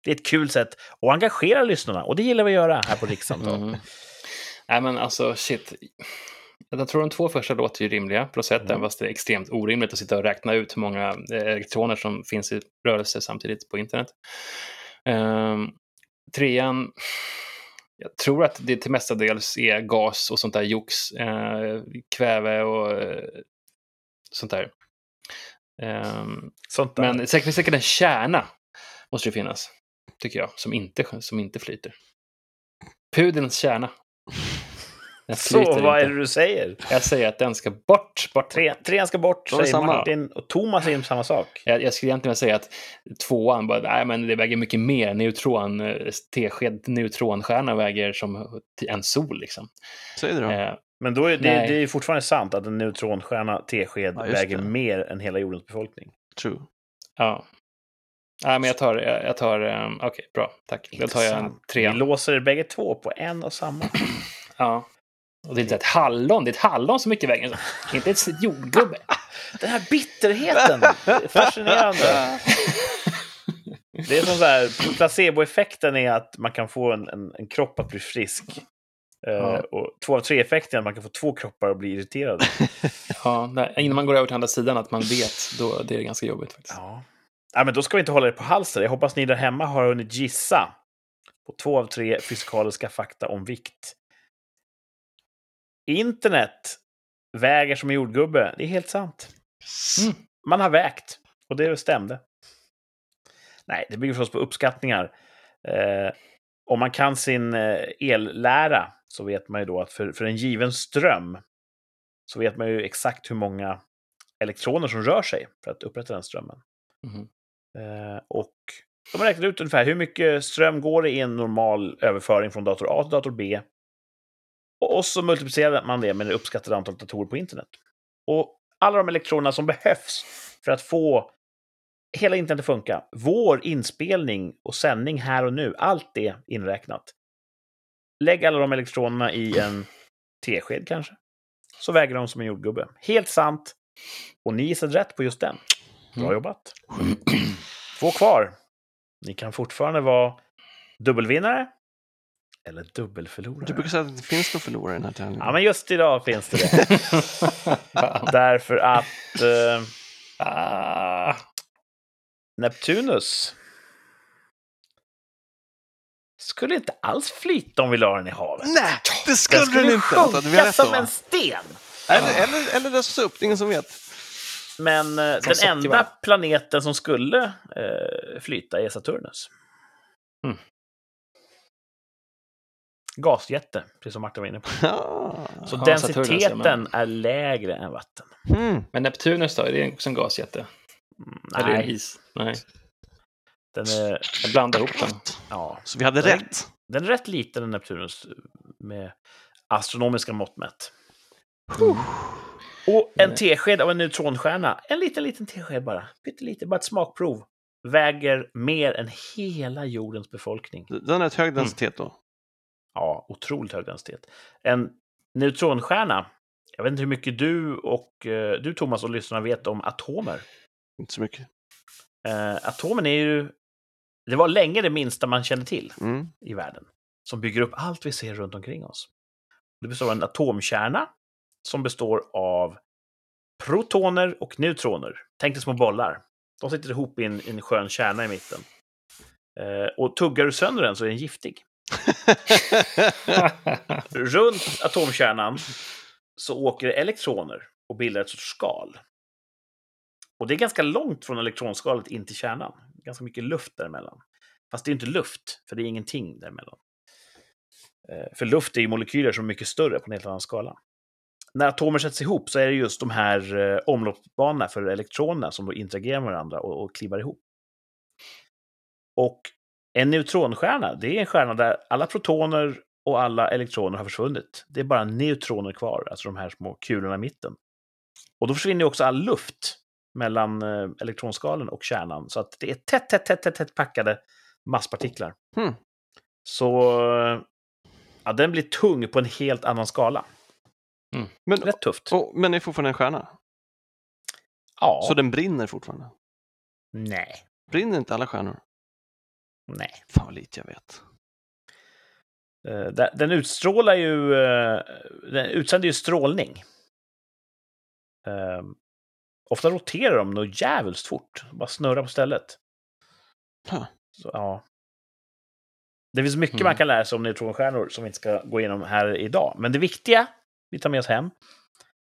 Det är ett kul sätt att engagera lyssnarna och det gillar vi att göra här på Rikssamtal. Mm. Nej, men alltså shit. Jag tror de två första låter ju rimliga på sätt, Mm. fast det är extremt orimligt att sitta och räkna ut hur många eh, elektroner som finns i rörelse samtidigt på internet. Um, trean, jag tror att det till mestadels är gas och sånt där jox, eh, kväve och eh, sånt där. Ehm, Sånt där. men säkert, säkert en kärna måste det finnas, tycker jag, som inte, som inte flyter. Pudelns kärna. Den Så, vad är inte. det du säger? Jag säger att den ska bort. bort. Tre, trean ska bort, är säger samma. Martin. Och Thomas är på samma sak. Jag, jag skulle egentligen säga att tvåan, bara, nej, men det väger mycket mer. Neutron, eh, tesked neutronstjärna väger som en sol. Liksom. Säg det då. Eh, Men då är det, Nej. det är fortfarande sant att en neutronstjärna, T-sked, Ja, väger det. mer än hela jordens befolkning. True. ja. Nej, men jag tar, jag, jag tar um, okej, bra, tack. Då tar jag en trea. Vi låser er bägge två på en och samma. Ja. Och det är inte ett hallon, det är ett hallon som mycket väger. Inte ett jordgubbe. Den här bitterheten! Fascinerande. Det är som så här, placeboeffekten är att man kan få en, en, en kropp att bli frisk. Eh, Ja. och två av tre-effekten är att man kan få två kroppar att bli irriterade. Ja, nej, innan man går över till andra sidan, att man vet, då det är ganska jobbigt faktiskt. Ja ja, men då ska vi inte hålla er på halsen. Jag hoppas ni där hemma har hunnit gissa på två av tre fysikaliska fakta om vikt. Internet väger som en jordgubbe. Det är helt sant. Mm. Man har vägt och det stämde. Nej, det bygger förstås på uppskattningar. Eh, om man kan sin eh, ellära så vet man ju då att för, för en given ström så vet man ju exakt hur många elektroner som rör sig för att upprätta den strömmen. Mm. Eh, och de har räknat ut ungefär hur mycket ström går det i en normal överföring från dator A till dator B. Och, och så multiplicerar man det med det uppskattade antalet datorer på internet. Och alla de elektronerna som behövs för att få hela internet att funka, vår inspelning och sändning här och nu, allt det inräknat. Lägg alla de elektronerna i en tesked kanske, så väger de som en jordgubbe. Helt sant. Och ni gissade rätt på just den. Bra Mm. jobbat. Två kvar. Ni kan fortfarande vara dubbelvinnare eller dubbelförlorare. Du brukar säga att det finns någon förlorare i den här tävlingen. Ja, men just idag finns det det. Därför att ah, Neptunus skulle inte alls flyta om vi la den i havet. Nej, det Den skulle skulle den inte! Vänta, vi har sjunka som en sten. Eller, eller, eller lösas upp, det är ingen som vet. Men eh, den enda planeten som skulle eh, flyta är Saturnus. Mm. Gasjätte, precis som Martin var inne på. Ja. Så Ja, densiteten Saturnus, ja, men- är lägre än vatten. Mm. Men Neptunus då, är det också en gasjätte? Mm, Eller är det en nej, is? Nej, den är, jag blandar ihop dem. ja, Så vi hade Nej. rätt. den är rätt liten, Neptunus, med astronomiska mått mätt. Och en Nej. tesked av en neutronstjärna, en liten, liten tesked bara, pyttelite, bara ett smakprov, väger mer än hela jordens befolkning. Den har ett hög densitet då. Ja, otroligt hög densitet. En neutronstjärna, jag vet inte hur mycket du och eh, du Thomas och lyssnarna vet om atomer. Inte så mycket. Eh, atomen är ju, det var länge det minsta man kände till Mm. i världen, som bygger upp allt vi ser runt omkring oss. Det består av en atomkärna som består av protoner och neutroner. Tänk dig små bollar. De sitter ihop i en, i en skön kärna i mitten. Eh, och tuggar du sönder den så är den giftig. Runt atomkärnan så åker elektroner och bildar ett sorts skal. Och det är ganska långt från elektronskalet in till kärnan. Ganska mycket luft däremellan. Fast det är inte luft, för det är ingenting däremellan. Eh, För luft är ju molekyler som är mycket större på en helt annan skala. När atomer sätts ihop så är det just de här eh, omloppsbanorna för elektronerna som då interagerar med varandra och, och klibbar ihop. Och en neutronstjärna, det är en stjärna där alla protoner och alla elektroner har försvunnit. Det är bara neutroner kvar, alltså de här små kulorna i mitten. Och då försvinner också all luft mellan eh, elektronskalen och kärnan, så att det är tätt, tätt, tätt, tätt, tätt packade masspartiklar. Hmm. Så ja, den blir tung på en helt annan skala. Men, Rätt tufft. och, men är fortfarande en stjärna? Ja. Så den brinner fortfarande? Nej. Brinner inte alla stjärnor? Nej. Fan vad lite jag vet. Eh, Den utstrålar ju... eh, Den utsänder ju strålning. Eh, Ofta roterar de nog jävligt fort. Bara snurrar på stället. Huh. Så, ja. Det finns mycket Mm. man kan lära sig om neutronstjärnor som vi inte ska gå igenom här idag. Men det viktiga vi tar med oss hem,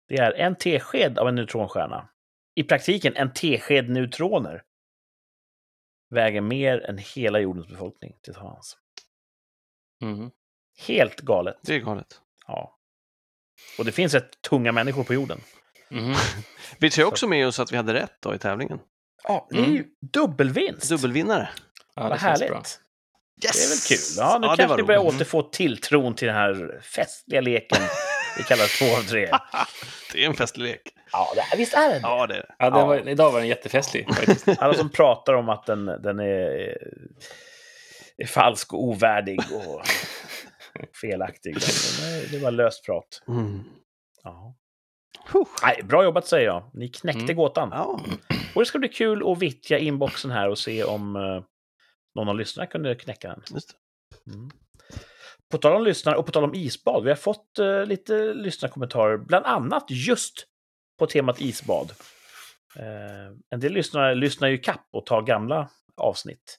det är en tesked av en neutronstjärna. I praktiken en tesked neutroner. Väger mer än hela jordens befolkning tillsammans. Mm. Helt galet. Det är galet. Ja. Och det finns rätt tunga människor på jorden. Mhm. Vi tar också med oss att vi hade rätt då i tävlingen. Ja, det är ju dubbelvinst. Dubbelvinnare. Ja, Vad härligt. bra. Det är väl kul. Ja, nu det kanske vi börjar roligt. återfå tilltron till den här festliga leken vi kallar två av tre. Det är en festlig lek. Ja, det, visst är det det? Ja, det är det. Ja, det var, idag var den jättefestlig faktiskt. Alla som pratar om att den, den är, är falsk och ovärdig och felaktig. Den Det var löst prat. Mm. Ja. Nej, bra jobbat säger jag. Ni knäckte Mm. gåtan. Ja, Och det ska bli kul att vittja inboxen här och se om eh, någon av lyssnarna kunde knäcka den. just det. Mm. På tal om lyssnare och på tal om isbad. Vi har fått eh, lite lyssnarkommentarer, bland annat just på temat isbad. Eh, en del lyssnare lyssnar ju kapp och tar gamla avsnitt.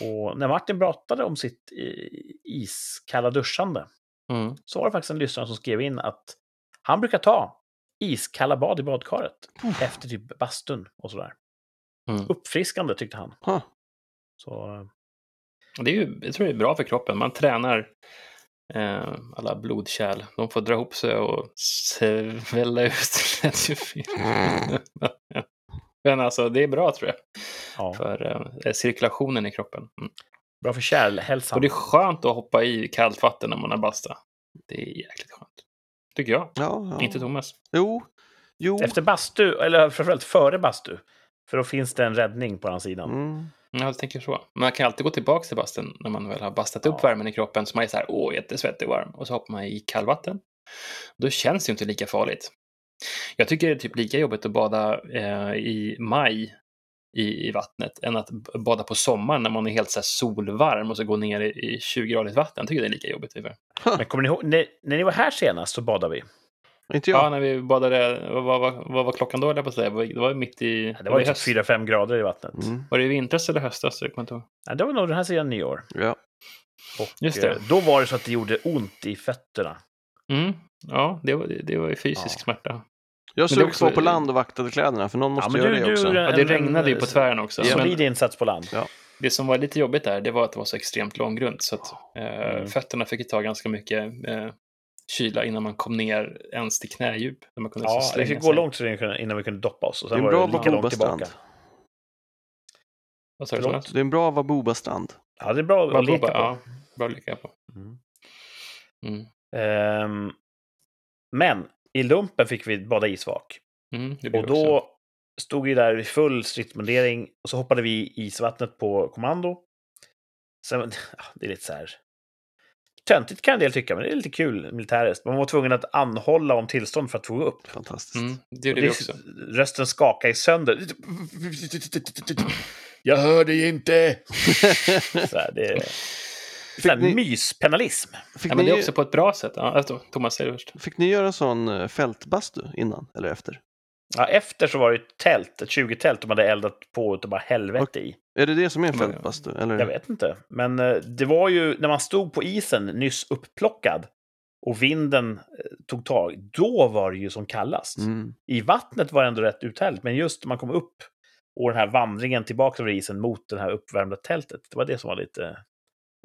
Och när Martin pratade om sitt eh, iskalla duschande Mm. så var det faktiskt en lyssnare som skrev in att han brukar ta iskalla bad i badkaret efter typ bastun och sådär. Mm. Uppfriskande tyckte han. Huh. Så eh, Det är ju, jag tror det är bra för kroppen. Man tränar eh, alla blodkärl. De får dra ihop sig och svälla ut. Men alltså, det är bra tror jag. ja, För eh, cirkulationen i kroppen. Mm. bra för kärlhälsan. Och det är skönt att hoppa i kallt vatten när man har basta. Det är jäkligt skönt. Tycker jag. Ja, ja. Inte Thomas. Jo, jo. Efter bastu, eller framförallt före bastu. För då finns det en räddning på den sidan. Mm. Ja, jag tänker så. Man kan alltid gå tillbaka till bastun när man väl har bastat upp Ja. värmen i kroppen. Så man är så här, åh, jättesvettig och varm. Och så hoppar man i kallvatten. Då känns det ju inte lika farligt. Jag tycker det är typ lika jobbigt att bada eh, i maj i, i vattnet än att bada på sommaren när man är helt så här solvarm och så gå ner i, i 20-gradigt vatten. Jag tycker det är lika jobbigt. ungefär. Men kommer ni ihåg, när, när ni var här senast så badade vi. Inte Ja, jag. när vi badade, vad, vad, vad, var klockan då, jag på? Det var- Det var ju mitt i... Det var ju i typ 4-5 grader i vattnet. Mm. Var det i vintras eller höstas? Jag kommer inte ihåg. Ja, det var nog den här sidan nyår. Ja. Och Just det. eh, då var det så att det gjorde ont i fötterna. Mm. Ja, det var, det var ju fysisk Ja. smärta. Jag stod också- kvar på land och vaktade kläderna, för någon måste men göra du- det också. du- Ja, det En- regnade ju på en- tvären också. Ja. Men Solid insats på land. Ja. det som var lite jobbigt där, det var att det var så extremt långgrunt. Så att eh, Mm. fötterna fick ju ta ganska mycket eh, kyla innan man kom ner ens till knädjup. Där man kunde så Ja, det slänga fick gå långt innan vi kunde doppa oss. Och Det sen är en var bra det lika långt Wabuba-strand. tillbaka. Vad sa du? Det är en bra Wabuba-strand. Ja, det är bra att leka på. ja. Bra att leka på. Mm. Mm. Ehm, men i lumpen fick vi bada isvak. Mm, det Och det också. då stod vi där i full stridsmundering och så hoppade vi i isvattnet på kommando. Sen, det är lite så här... Töntigt kan en del tycka, men det är lite kul militäriskt. Man var tvungen att anhålla om tillstånd för att få gå upp. Fantastiskt. Mm, det gjorde det, vi också. Rösten skakade i sönder. Jag hör dig inte! Så här, det är här, ni- myspennalism. Fick, Ja, men det är ni, också på ett bra sätt. Ja, alltså, Thomas, säg det först. fick ni göra sån eh, fältbastu innan eller efter? Ja, efter så var det ett tält, ett 20-tält de hade eldat på utav bara helvete i. Är det det som är fältbastu? Eller? Jag vet inte. Men eh, det var ju när man stod på isen nyss upplockad och vinden eh, tog tag, då var det ju som kallast. Mm. I vattnet var det ändå rätt uthärdigt, men just när man kom upp och den här vandringen tillbaka över isen mot det här uppvärmda tältet, det var det som var lite...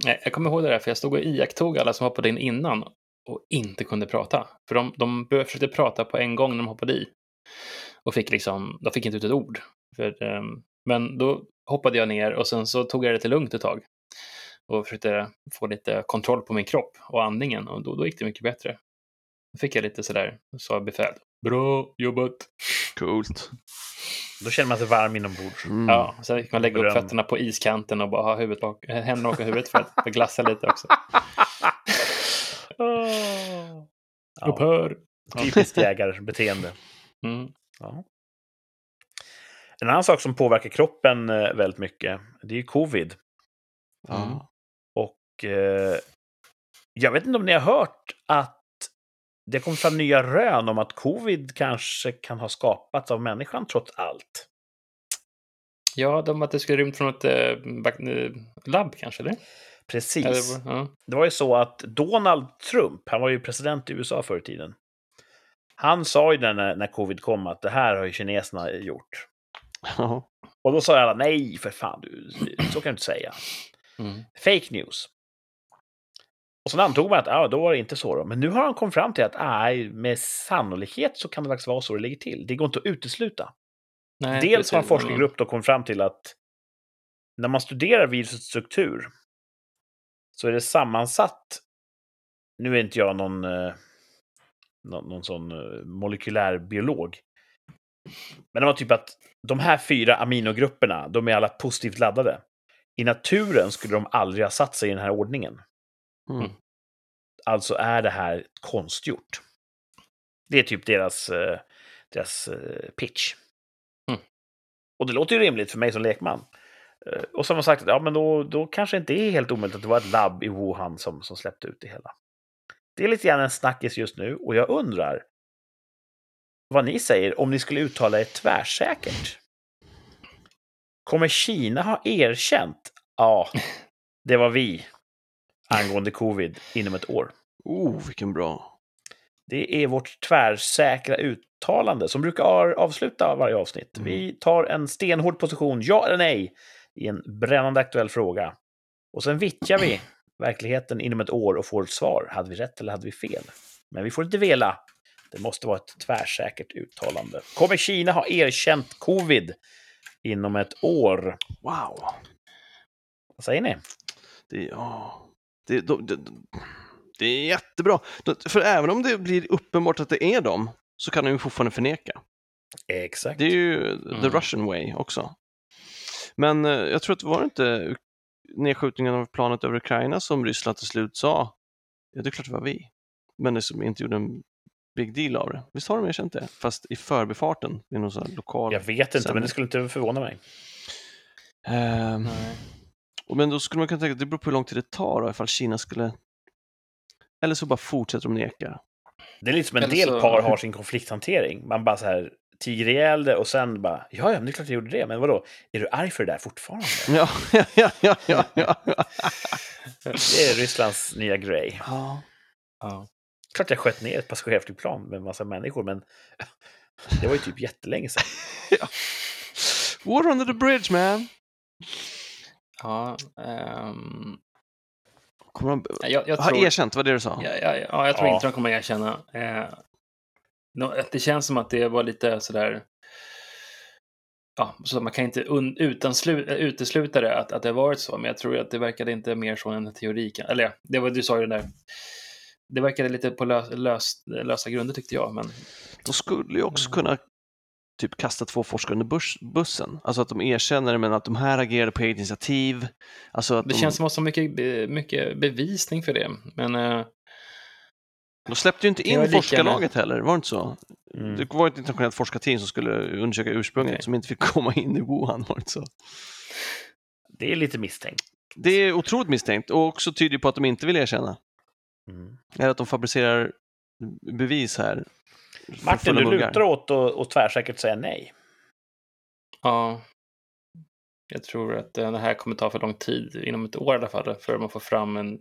Nej, jag kommer ihåg det där, för jag stod och iakttog alla som hoppade in innan och inte kunde prata. För de, de försökte prata på en gång när de hoppade i. Och fick liksom, de fick inte ut ett ord. För, ehm, men då hoppade jag ner och sen så tog jag det till lugnt ett tag. Och försökte få lite kontroll på min kropp och andningen och då, då gick det mycket bättre. Då fick jag lite sådär, sa befäl. Bra jobbat! Coolt. Då känner man sig varm inombords. Mm. Ja, sen fick man lägga upp fötterna på iskanten och bara ha huvudet bak, händerna bakom huvudet för att glassa lite också. Ja, Upphör! typiskt jägarbeteende. Mm. Ja. En annan sak som påverkar kroppen eh, väldigt mycket, det är ju covid. Ja. Och eh, Jag vet inte om ni har hört att det kom fram nya rön om att covid kanske kan ha skapats av människan trots allt. Ja, de att det skulle rymt från ett äh, labb kanske, eller? Precis. eller ja. Det var ju så att Donald Trump, han var ju president i USA förr i tiden. Han sa ju när, när covid kom att det här har ju kineserna gjort. Ja. Och då sa alla nej, för fan, du, så kan du inte säga. Mm. Fake news. Och sen antog man att ja, då var det inte så. Då. Men nu har han kommit fram till att nej, med sannolikhet så kan det faktiskt vara så det ligger till. Det går inte att utesluta. Nej, Dels har en forskargrupp då kommit fram till att när man studerar virusets struktur så är det sammansatt. Nu är inte jag någon, eh, någon, någon sån eh, molekylär biolog. Men det var typ att de här fyra aminogrupperna, de är alla positivt laddade. I naturen skulle de aldrig ha satt sig i den här ordningen. Mm. Alltså är det här konstgjort. Det är typ deras, eh, deras eh, pitch. Mm. Och det låter ju rimligt för mig som lekman. Och har man sagt ja, men då, då kanske inte är helt omöjligt att det var ett labb i Wuhan som, som släppte ut det hela. Det är lite grann en snackis just nu och jag undrar vad ni säger om ni skulle uttala er tvärsäkert. Kommer Kina ha erkänt? Ja, det var vi angående covid inom ett år. Oh, vilken bra. Det är vårt tvärsäkra uttalande som brukar avsluta varje avsnitt. Mm. Vi tar en stenhård position, ja eller nej, i en brännande aktuell fråga. Och sen vittjar vi verkligheten inom ett år och får ett svar. Hade vi rätt eller hade vi fel? Men vi får inte vela. Det måste vara ett tvärsäkert uttalande. Kommer Kina ha erkänt covid inom ett år? Wow. Vad säger ni? Det, ja, det, de, det, det är jättebra. För även om det blir uppenbart att det är dem så kan de ju fortfarande förneka. Exakt. Det är ju the Mm. Russian way också. Men eh, jag tror att det var inte nedskjutningen av planet över Ukraina som Ryssland till slut sa, ja det är klart det var vi, men det som inte gjorde en big deal av det. Visst har de erkänt det? Fast i förbifarten, i någon sån här lokal... Jag vet inte, sändning. men det skulle inte förvåna mig. Ehm, Nej. och men då skulle man kunna tänka att det beror på hur lång tid det tar då, ifall Kina skulle... Eller så bara fortsätter de neka. Det är lite som en Eller del så- par har sin konflikthantering. Man bara så här tiger ihjäl det och sen bara, ja, ja, men det är klart jag gjorde det, men vadå, är du arg för det där fortfarande? Ja, ja, ja, ja, ja, ja. Det är Rysslands nya grej. ja. Ja. Klart jag sköt ner ett passagerarflygplan med en massa människor, men det var ju typ jättelänge sedan. Water under the bridge man! Ja, ehm, Kommer de jag, jag ha tror, erkänt, vad det du sa? ja, ja, ja, jag tror Ja. inte de kommer erkänna. Eh, det känns som att det var lite sådär... Ja, så man kan inte un, eh, utesluta det att, att det har varit så, men jag tror att det verkade inte mer som en teori. Eller ja, det var du sa ju det där. Det verkade lite på lös, lös, lösa grunder tyckte jag, men De skulle ju också kunna typ kasta två forskare under bus bussen. Alltså att de erkänner det, men att de här agerade på eget initiativ. Alltså att det de, känns som att så mycket, be- mycket bevisning för det. Men eh, de släppte ju inte in forskarlaget heller, var det inte så? Mm. Det var ett internationellt forskarteam som skulle undersöka ursprunget, Okej. som inte fick komma in i Wuhan, var det inte så? Det är lite misstänkt. Det är otroligt misstänkt och också tyder på att de inte vill erkänna. Mm. Eller att de fabricerar bevis här. Martin, du muggar. lutar åt att och tvärsäkert säga nej. ja, jag tror att det här kommer ta för lång tid, inom ett år i alla fall, för man får fram en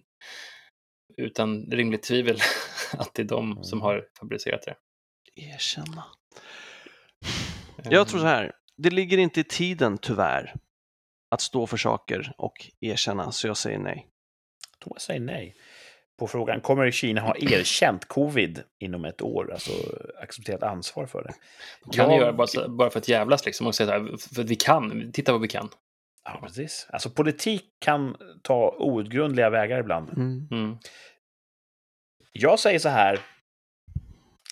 utan rimligt tvivel att det är de som har fabricerat det. Erkänna. Jag tror så här, det ligger inte i tiden tyvärr att stå för saker och erkänna, så jag säger nej. Thomas säger nej. På frågan, kommer Kina ha erkänt covid inom ett år? Alltså accepterat ansvar för det? kan Jag- göra bara för att jävlas liksom och säga så här, för att vi kan, titta vad vi kan. Ja, precis. Alltså politik kan ta outgrundliga vägar ibland. Mm. Mm. Jag säger så här.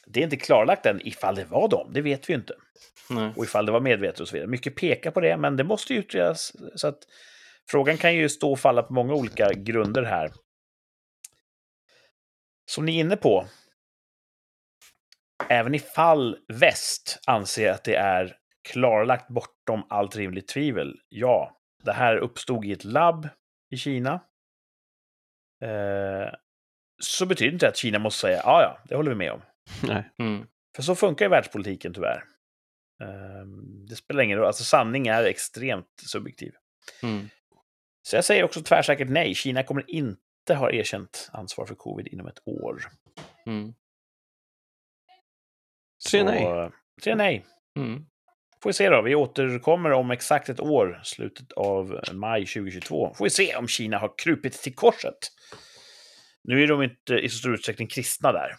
Det är inte klarlagt än ifall det var dem, det vet vi ju inte. Nej. Och ifall det var medvetet och så vidare. Mycket pekar på det, men det måste ju utredas. Så att frågan kan ju stå och falla på många olika grunder här. Som ni är inne på. Även ifall väst anser att det är klarlagt bortom allt rimligt tvivel. Ja, det här uppstod i ett labb i Kina. Eh, så betyder inte det att Kina måste säga ja, ja, det håller vi med om. Nej. Mm. För så funkar ju världspolitiken tyvärr. Ehm, Det spelar ingen roll, alltså sanning är extremt subjektiv. Mm. Så jag säger också tvärsäkert nej. Kina kommer inte ha erkänt ansvar för covid inom ett år. Mm. Tre Så, nej. Tre nej. Mm. Får vi se då. Vi återkommer om exakt ett år, slutet av maj 2022. Får vi se om Kina har krupit till korset. Nu är de inte i så stor utsträckning kristna där.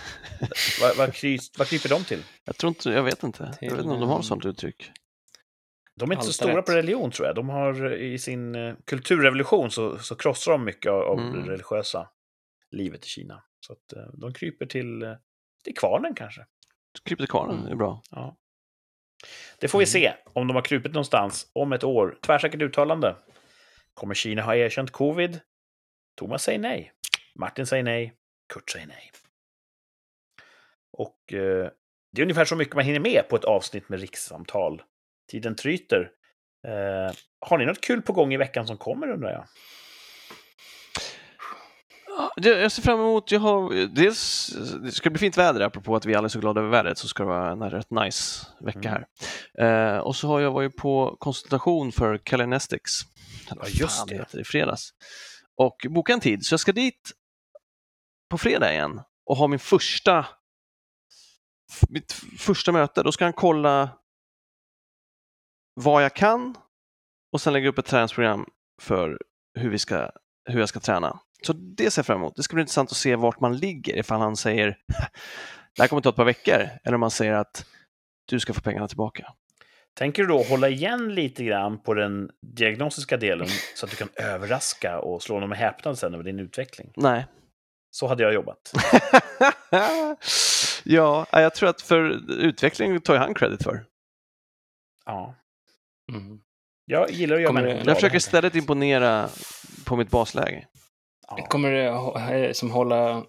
vad, vad, kry, vad kryper de till? Jag tror inte, jag vet inte. Jag vet inte om de har Till, sånt uttryck. De är inte så Allt stora rätt. på religion tror jag. De har i sin eh, kulturrevolution så, så krossar de mycket av, Mm. det religiösa livet i Kina. Så att eh, de kryper till, eh, till kvarnen kanske. Krypet kvarnen är bra. Ja. Det får vi Mm. se om de har krupit någonstans om ett år. Tvärsäkert uttalande. Kommer Kina ha erkänt covid? Thomas säger nej. Martin säger nej. Kurt säger nej. Och eh, det är ungefär så mycket man hinner med på ett avsnitt med rikssamtal. Tiden tryter. Eh, har ni något kul på gång i veckan som kommer undrar jag? Jag ser fram emot, jag har, dels, det ska bli fint väder apropå att vi alla är så glada över vädret så ska det vara en rätt nice vecka Mm. här. Eh, och så har jag varit på konsultation för vad Ja, just det. heter i fredags. Och boka en tid, så jag ska dit på fredag igen och ha min första mitt första möte. Då ska han kolla vad jag kan och sen lägga upp ett träningsprogram för hur, vi ska, hur jag ska träna. Så det ser jag fram emot. Det ska bli intressant att se vart man ligger ifall han säger det här kommer ta ett par veckor eller om man säger att du ska få pengarna tillbaka. Tänker du då hålla igen lite grann på den diagnostiska delen så att du kan överraska och slå honom med häpnad sen över din utveckling? Nej. Så hade jag jobbat. ja, jag tror att för utveckling tar ju han credit för. Ja. Mm. Jag gillar att göra människor Jag försöker istället imponera på mitt basläge. Ja. Kommer det eh, som hålla,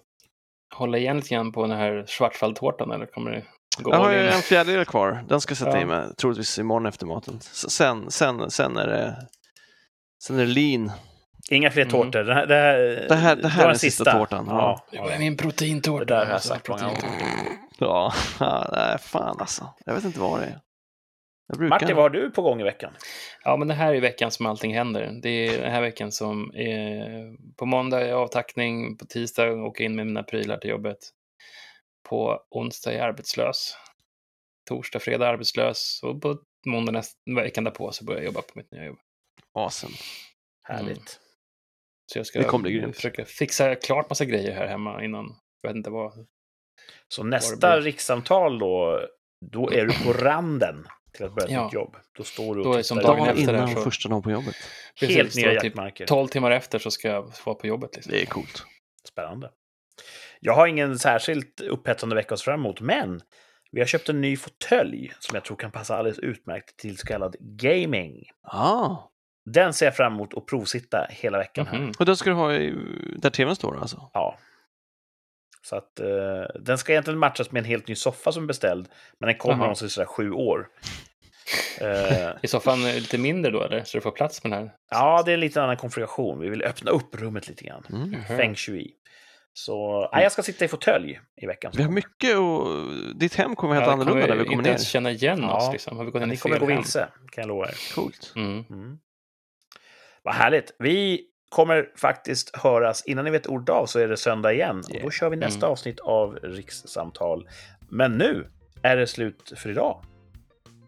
hålla igen lite grann på den här svartfalltårtan eller kommer det gå Jag har ju en fjärdedel kvar. Den ska jag sätta Ja. i mig troligtvis imorgon efter maten. Sen, sen, sen är det Sen är det lean. Inga fler Mm. tårtor. Det här, det här, Det här- det här är den sista tårtan, Ja. Det var min proteintårta. Det där har jag sagt många gånger. Ja, ja, nej, fan alltså. Jag vet inte vad det är. Jag brukar... Martin, vad har du på gång i veckan? Ja, men det här är veckan som allting händer. Det är den här veckan som är... På måndag är avtackning, på tisdag åker jag in med mina prylar till jobbet. På onsdag är jag arbetslös. Torsdag, fredag arbetslös och på måndag nästa veckan därpå så börjar jag jobba på mitt nya jobb. Awesome. Härligt. Så jag ska Det grymt. försöka fixa klart massa grejer här hemma innan. Jag vet inte vad. Så nästa rikssamtal då, då är du på randen till att börja ett Ja. nytt jobb. Då står du Då och är det som dagen efter innan så- första dagen på jobbet. Helt Precis, nya då typ jaktmarker. 12 timmar efter så ska jag vara på jobbet. Liksom. Det är coolt. Spännande. Jag har ingen särskilt upphetsande vecka att fram emot, men vi har köpt en ny fåtölj som jag tror kan passa alldeles utmärkt till så kallad gaming. Ah. Den ser jag fram emot att provsitta hela veckan här. Mhm. Och den ska du ha i, där tvn står alltså? Ja. Så att eh, den ska egentligen matchas med en helt ny soffa som är beställd, men den kommer om sådär sju år. Eh, I soffan är lite mindre då eller? Så du får plats med den här? ja, det är en lite annan konfiguration. Vi vill öppna upp rummet lite grann. Mm. Feng shui. Så nej, jag ska sitta i fåtölj i veckan. Vi har kommer. mycket och ditt hem kommer helt Ja, annorlunda när vi kommer inte ner. ens känna igen Ja. oss. Liksom. Har vi gått in ni kommer gå vilse, kan jag lova er. Coolt. Mm. Mm. Vad härligt. Vi kommer faktiskt höras, innan ni vet ordet av så är det söndag igen. Och då kör vi nästa Mm. avsnitt av Rikssamtal. Men nu är det slut för idag.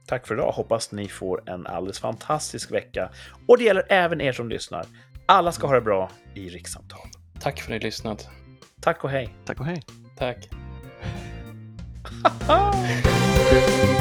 Tack för idag. Hoppas ni får en alldeles fantastisk vecka. Och det gäller även er som lyssnar. Alla ska ha det bra i Rikssamtal. Tack för att ni lyssnat. Tack och hej. Tack och hej. Tack.